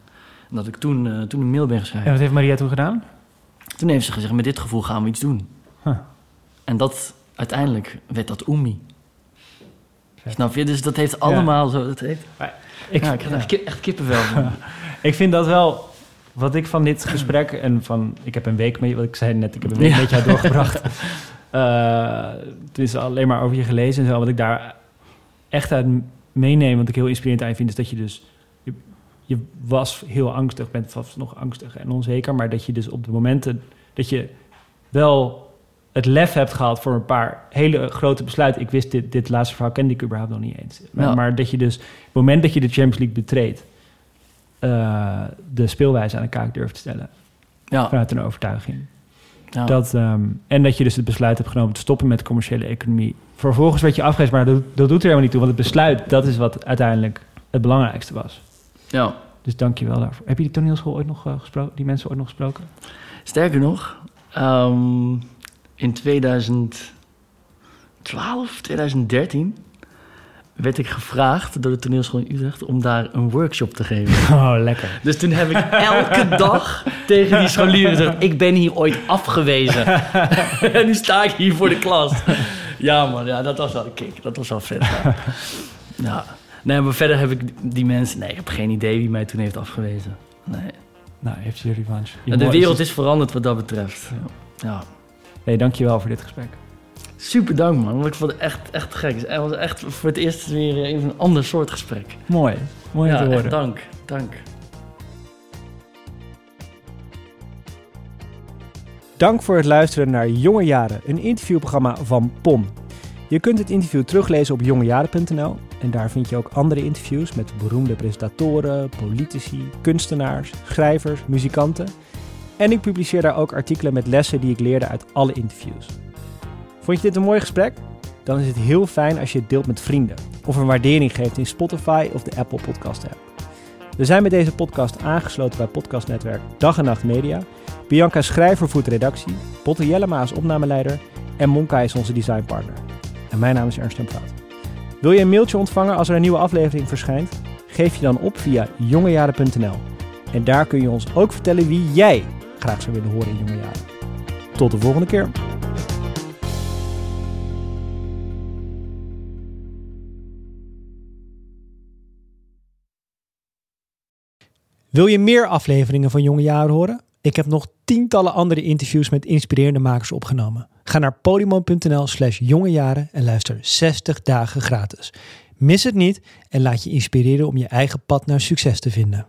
En dat ik toen, eh, toen een mail ben geschreven. En wat heeft Maria toen gedaan? Toen heeft ze gezegd, met dit gevoel gaan we iets doen. Huh. En dat, uiteindelijk werd dat Oemi. Snap je? Dus dat heeft allemaal zo... Dat heeft, Ik, ja, ik echt, echt kippenvel van. *laughs* ik vind dat wel... Wat ik van dit gesprek en van... Ik heb een week met je... Wat ik zei net, ik heb een week Ja. met jou doorgebracht. *laughs* Eh, het is alleen maar over je gelezen en zo. Wat ik daar echt uit meeneem, wat ik heel inspirerend aan vind... is dat je dus... Je, je was heel angstig, bent vast nog angstig en onzeker... maar dat je dus op de momenten... dat je wel het lef hebt gehad voor een paar hele grote besluiten. Ik wist dit, dit laatste verhaal kende ik überhaupt nog niet eens. Maar, Ja. maar dat je dus, op het moment dat je de Champions League betreedt, eh, de speelwijze aan de kaak durft te stellen Ja, vanuit een overtuiging. ja. Dat, ehm, en dat je dus het besluit hebt genomen te stoppen met de commerciële economie. Vervolgens werd je afgewezen, maar dat, dat doet er helemaal niet toe. Want het besluit, dat is wat uiteindelijk het belangrijkste was. ja. Dus dank je wel daarvoor. Heb je die toneelschool ooit nog eh, gesproken? Die mensen ooit nog gesproken? Sterker nog, ehm, in 2012, 2013 werd ik gevraagd door de toneelschool in Utrecht om daar een workshop te geven. *laughs* Oh, lekker. Dus toen heb ik *laughs* elke dag tegen die scholieren gezegd: Ik ben hier ooit afgewezen. *laughs* en nu sta ik hier voor de klas. Ja, man, ja, dat was wel een kick. Dat was wel vet. Ja. ja. Nee, maar verder heb ik die mensen. Nee, ik heb geen idee wie mij toen heeft afgewezen. Nee. Nou, heeft je revanche. Je de wereld is veranderd wat dat betreft. Ja. Nee, dank je wel voor dit gesprek. Super dank, man. Want ik vond het echt, echt gek. Het was echt voor het eerst weer even een ander soort gesprek. Mooi. Mooi ja, te echt horen. dank. Dank. Dank voor het luisteren naar Jonge Jaren, een interviewprogramma van POM. Je kunt het interview teruglezen op jongejaren.nl en daar vind je ook andere interviews met beroemde presentatoren, politici, kunstenaars, schrijvers, muzikanten. En ik publiceer daar ook artikelen met lessen die ik leerde uit alle interviews. Vond je dit een mooi gesprek? Dan is het heel fijn als je het deelt met vrienden of een waardering geeft in Spotify of de Apple Podcast app. We zijn met deze podcast aangesloten bij podcastnetwerk Dag en Nacht Media. Bianca Schrijver voert redactie, Botte Jellema is opnameleider en Monka is onze designpartner. En mijn naam is Ernst Fout. Wil je een mailtje ontvangen als er een nieuwe aflevering verschijnt? Geef je dan op via jongejaren.nl. En daar kun je ons ook vertellen wie jij graag zou willen horen in Jonge Jaren. Tot de volgende keer. Wil je meer afleveringen van Jonge Jaren horen? Ik heb nog tientallen andere interviews met inspirerende makers opgenomen. Ga naar podium.nl slash jongejaren en luister 60 dagen gratis. Mis het niet en laat je inspireren om je eigen pad naar succes te vinden.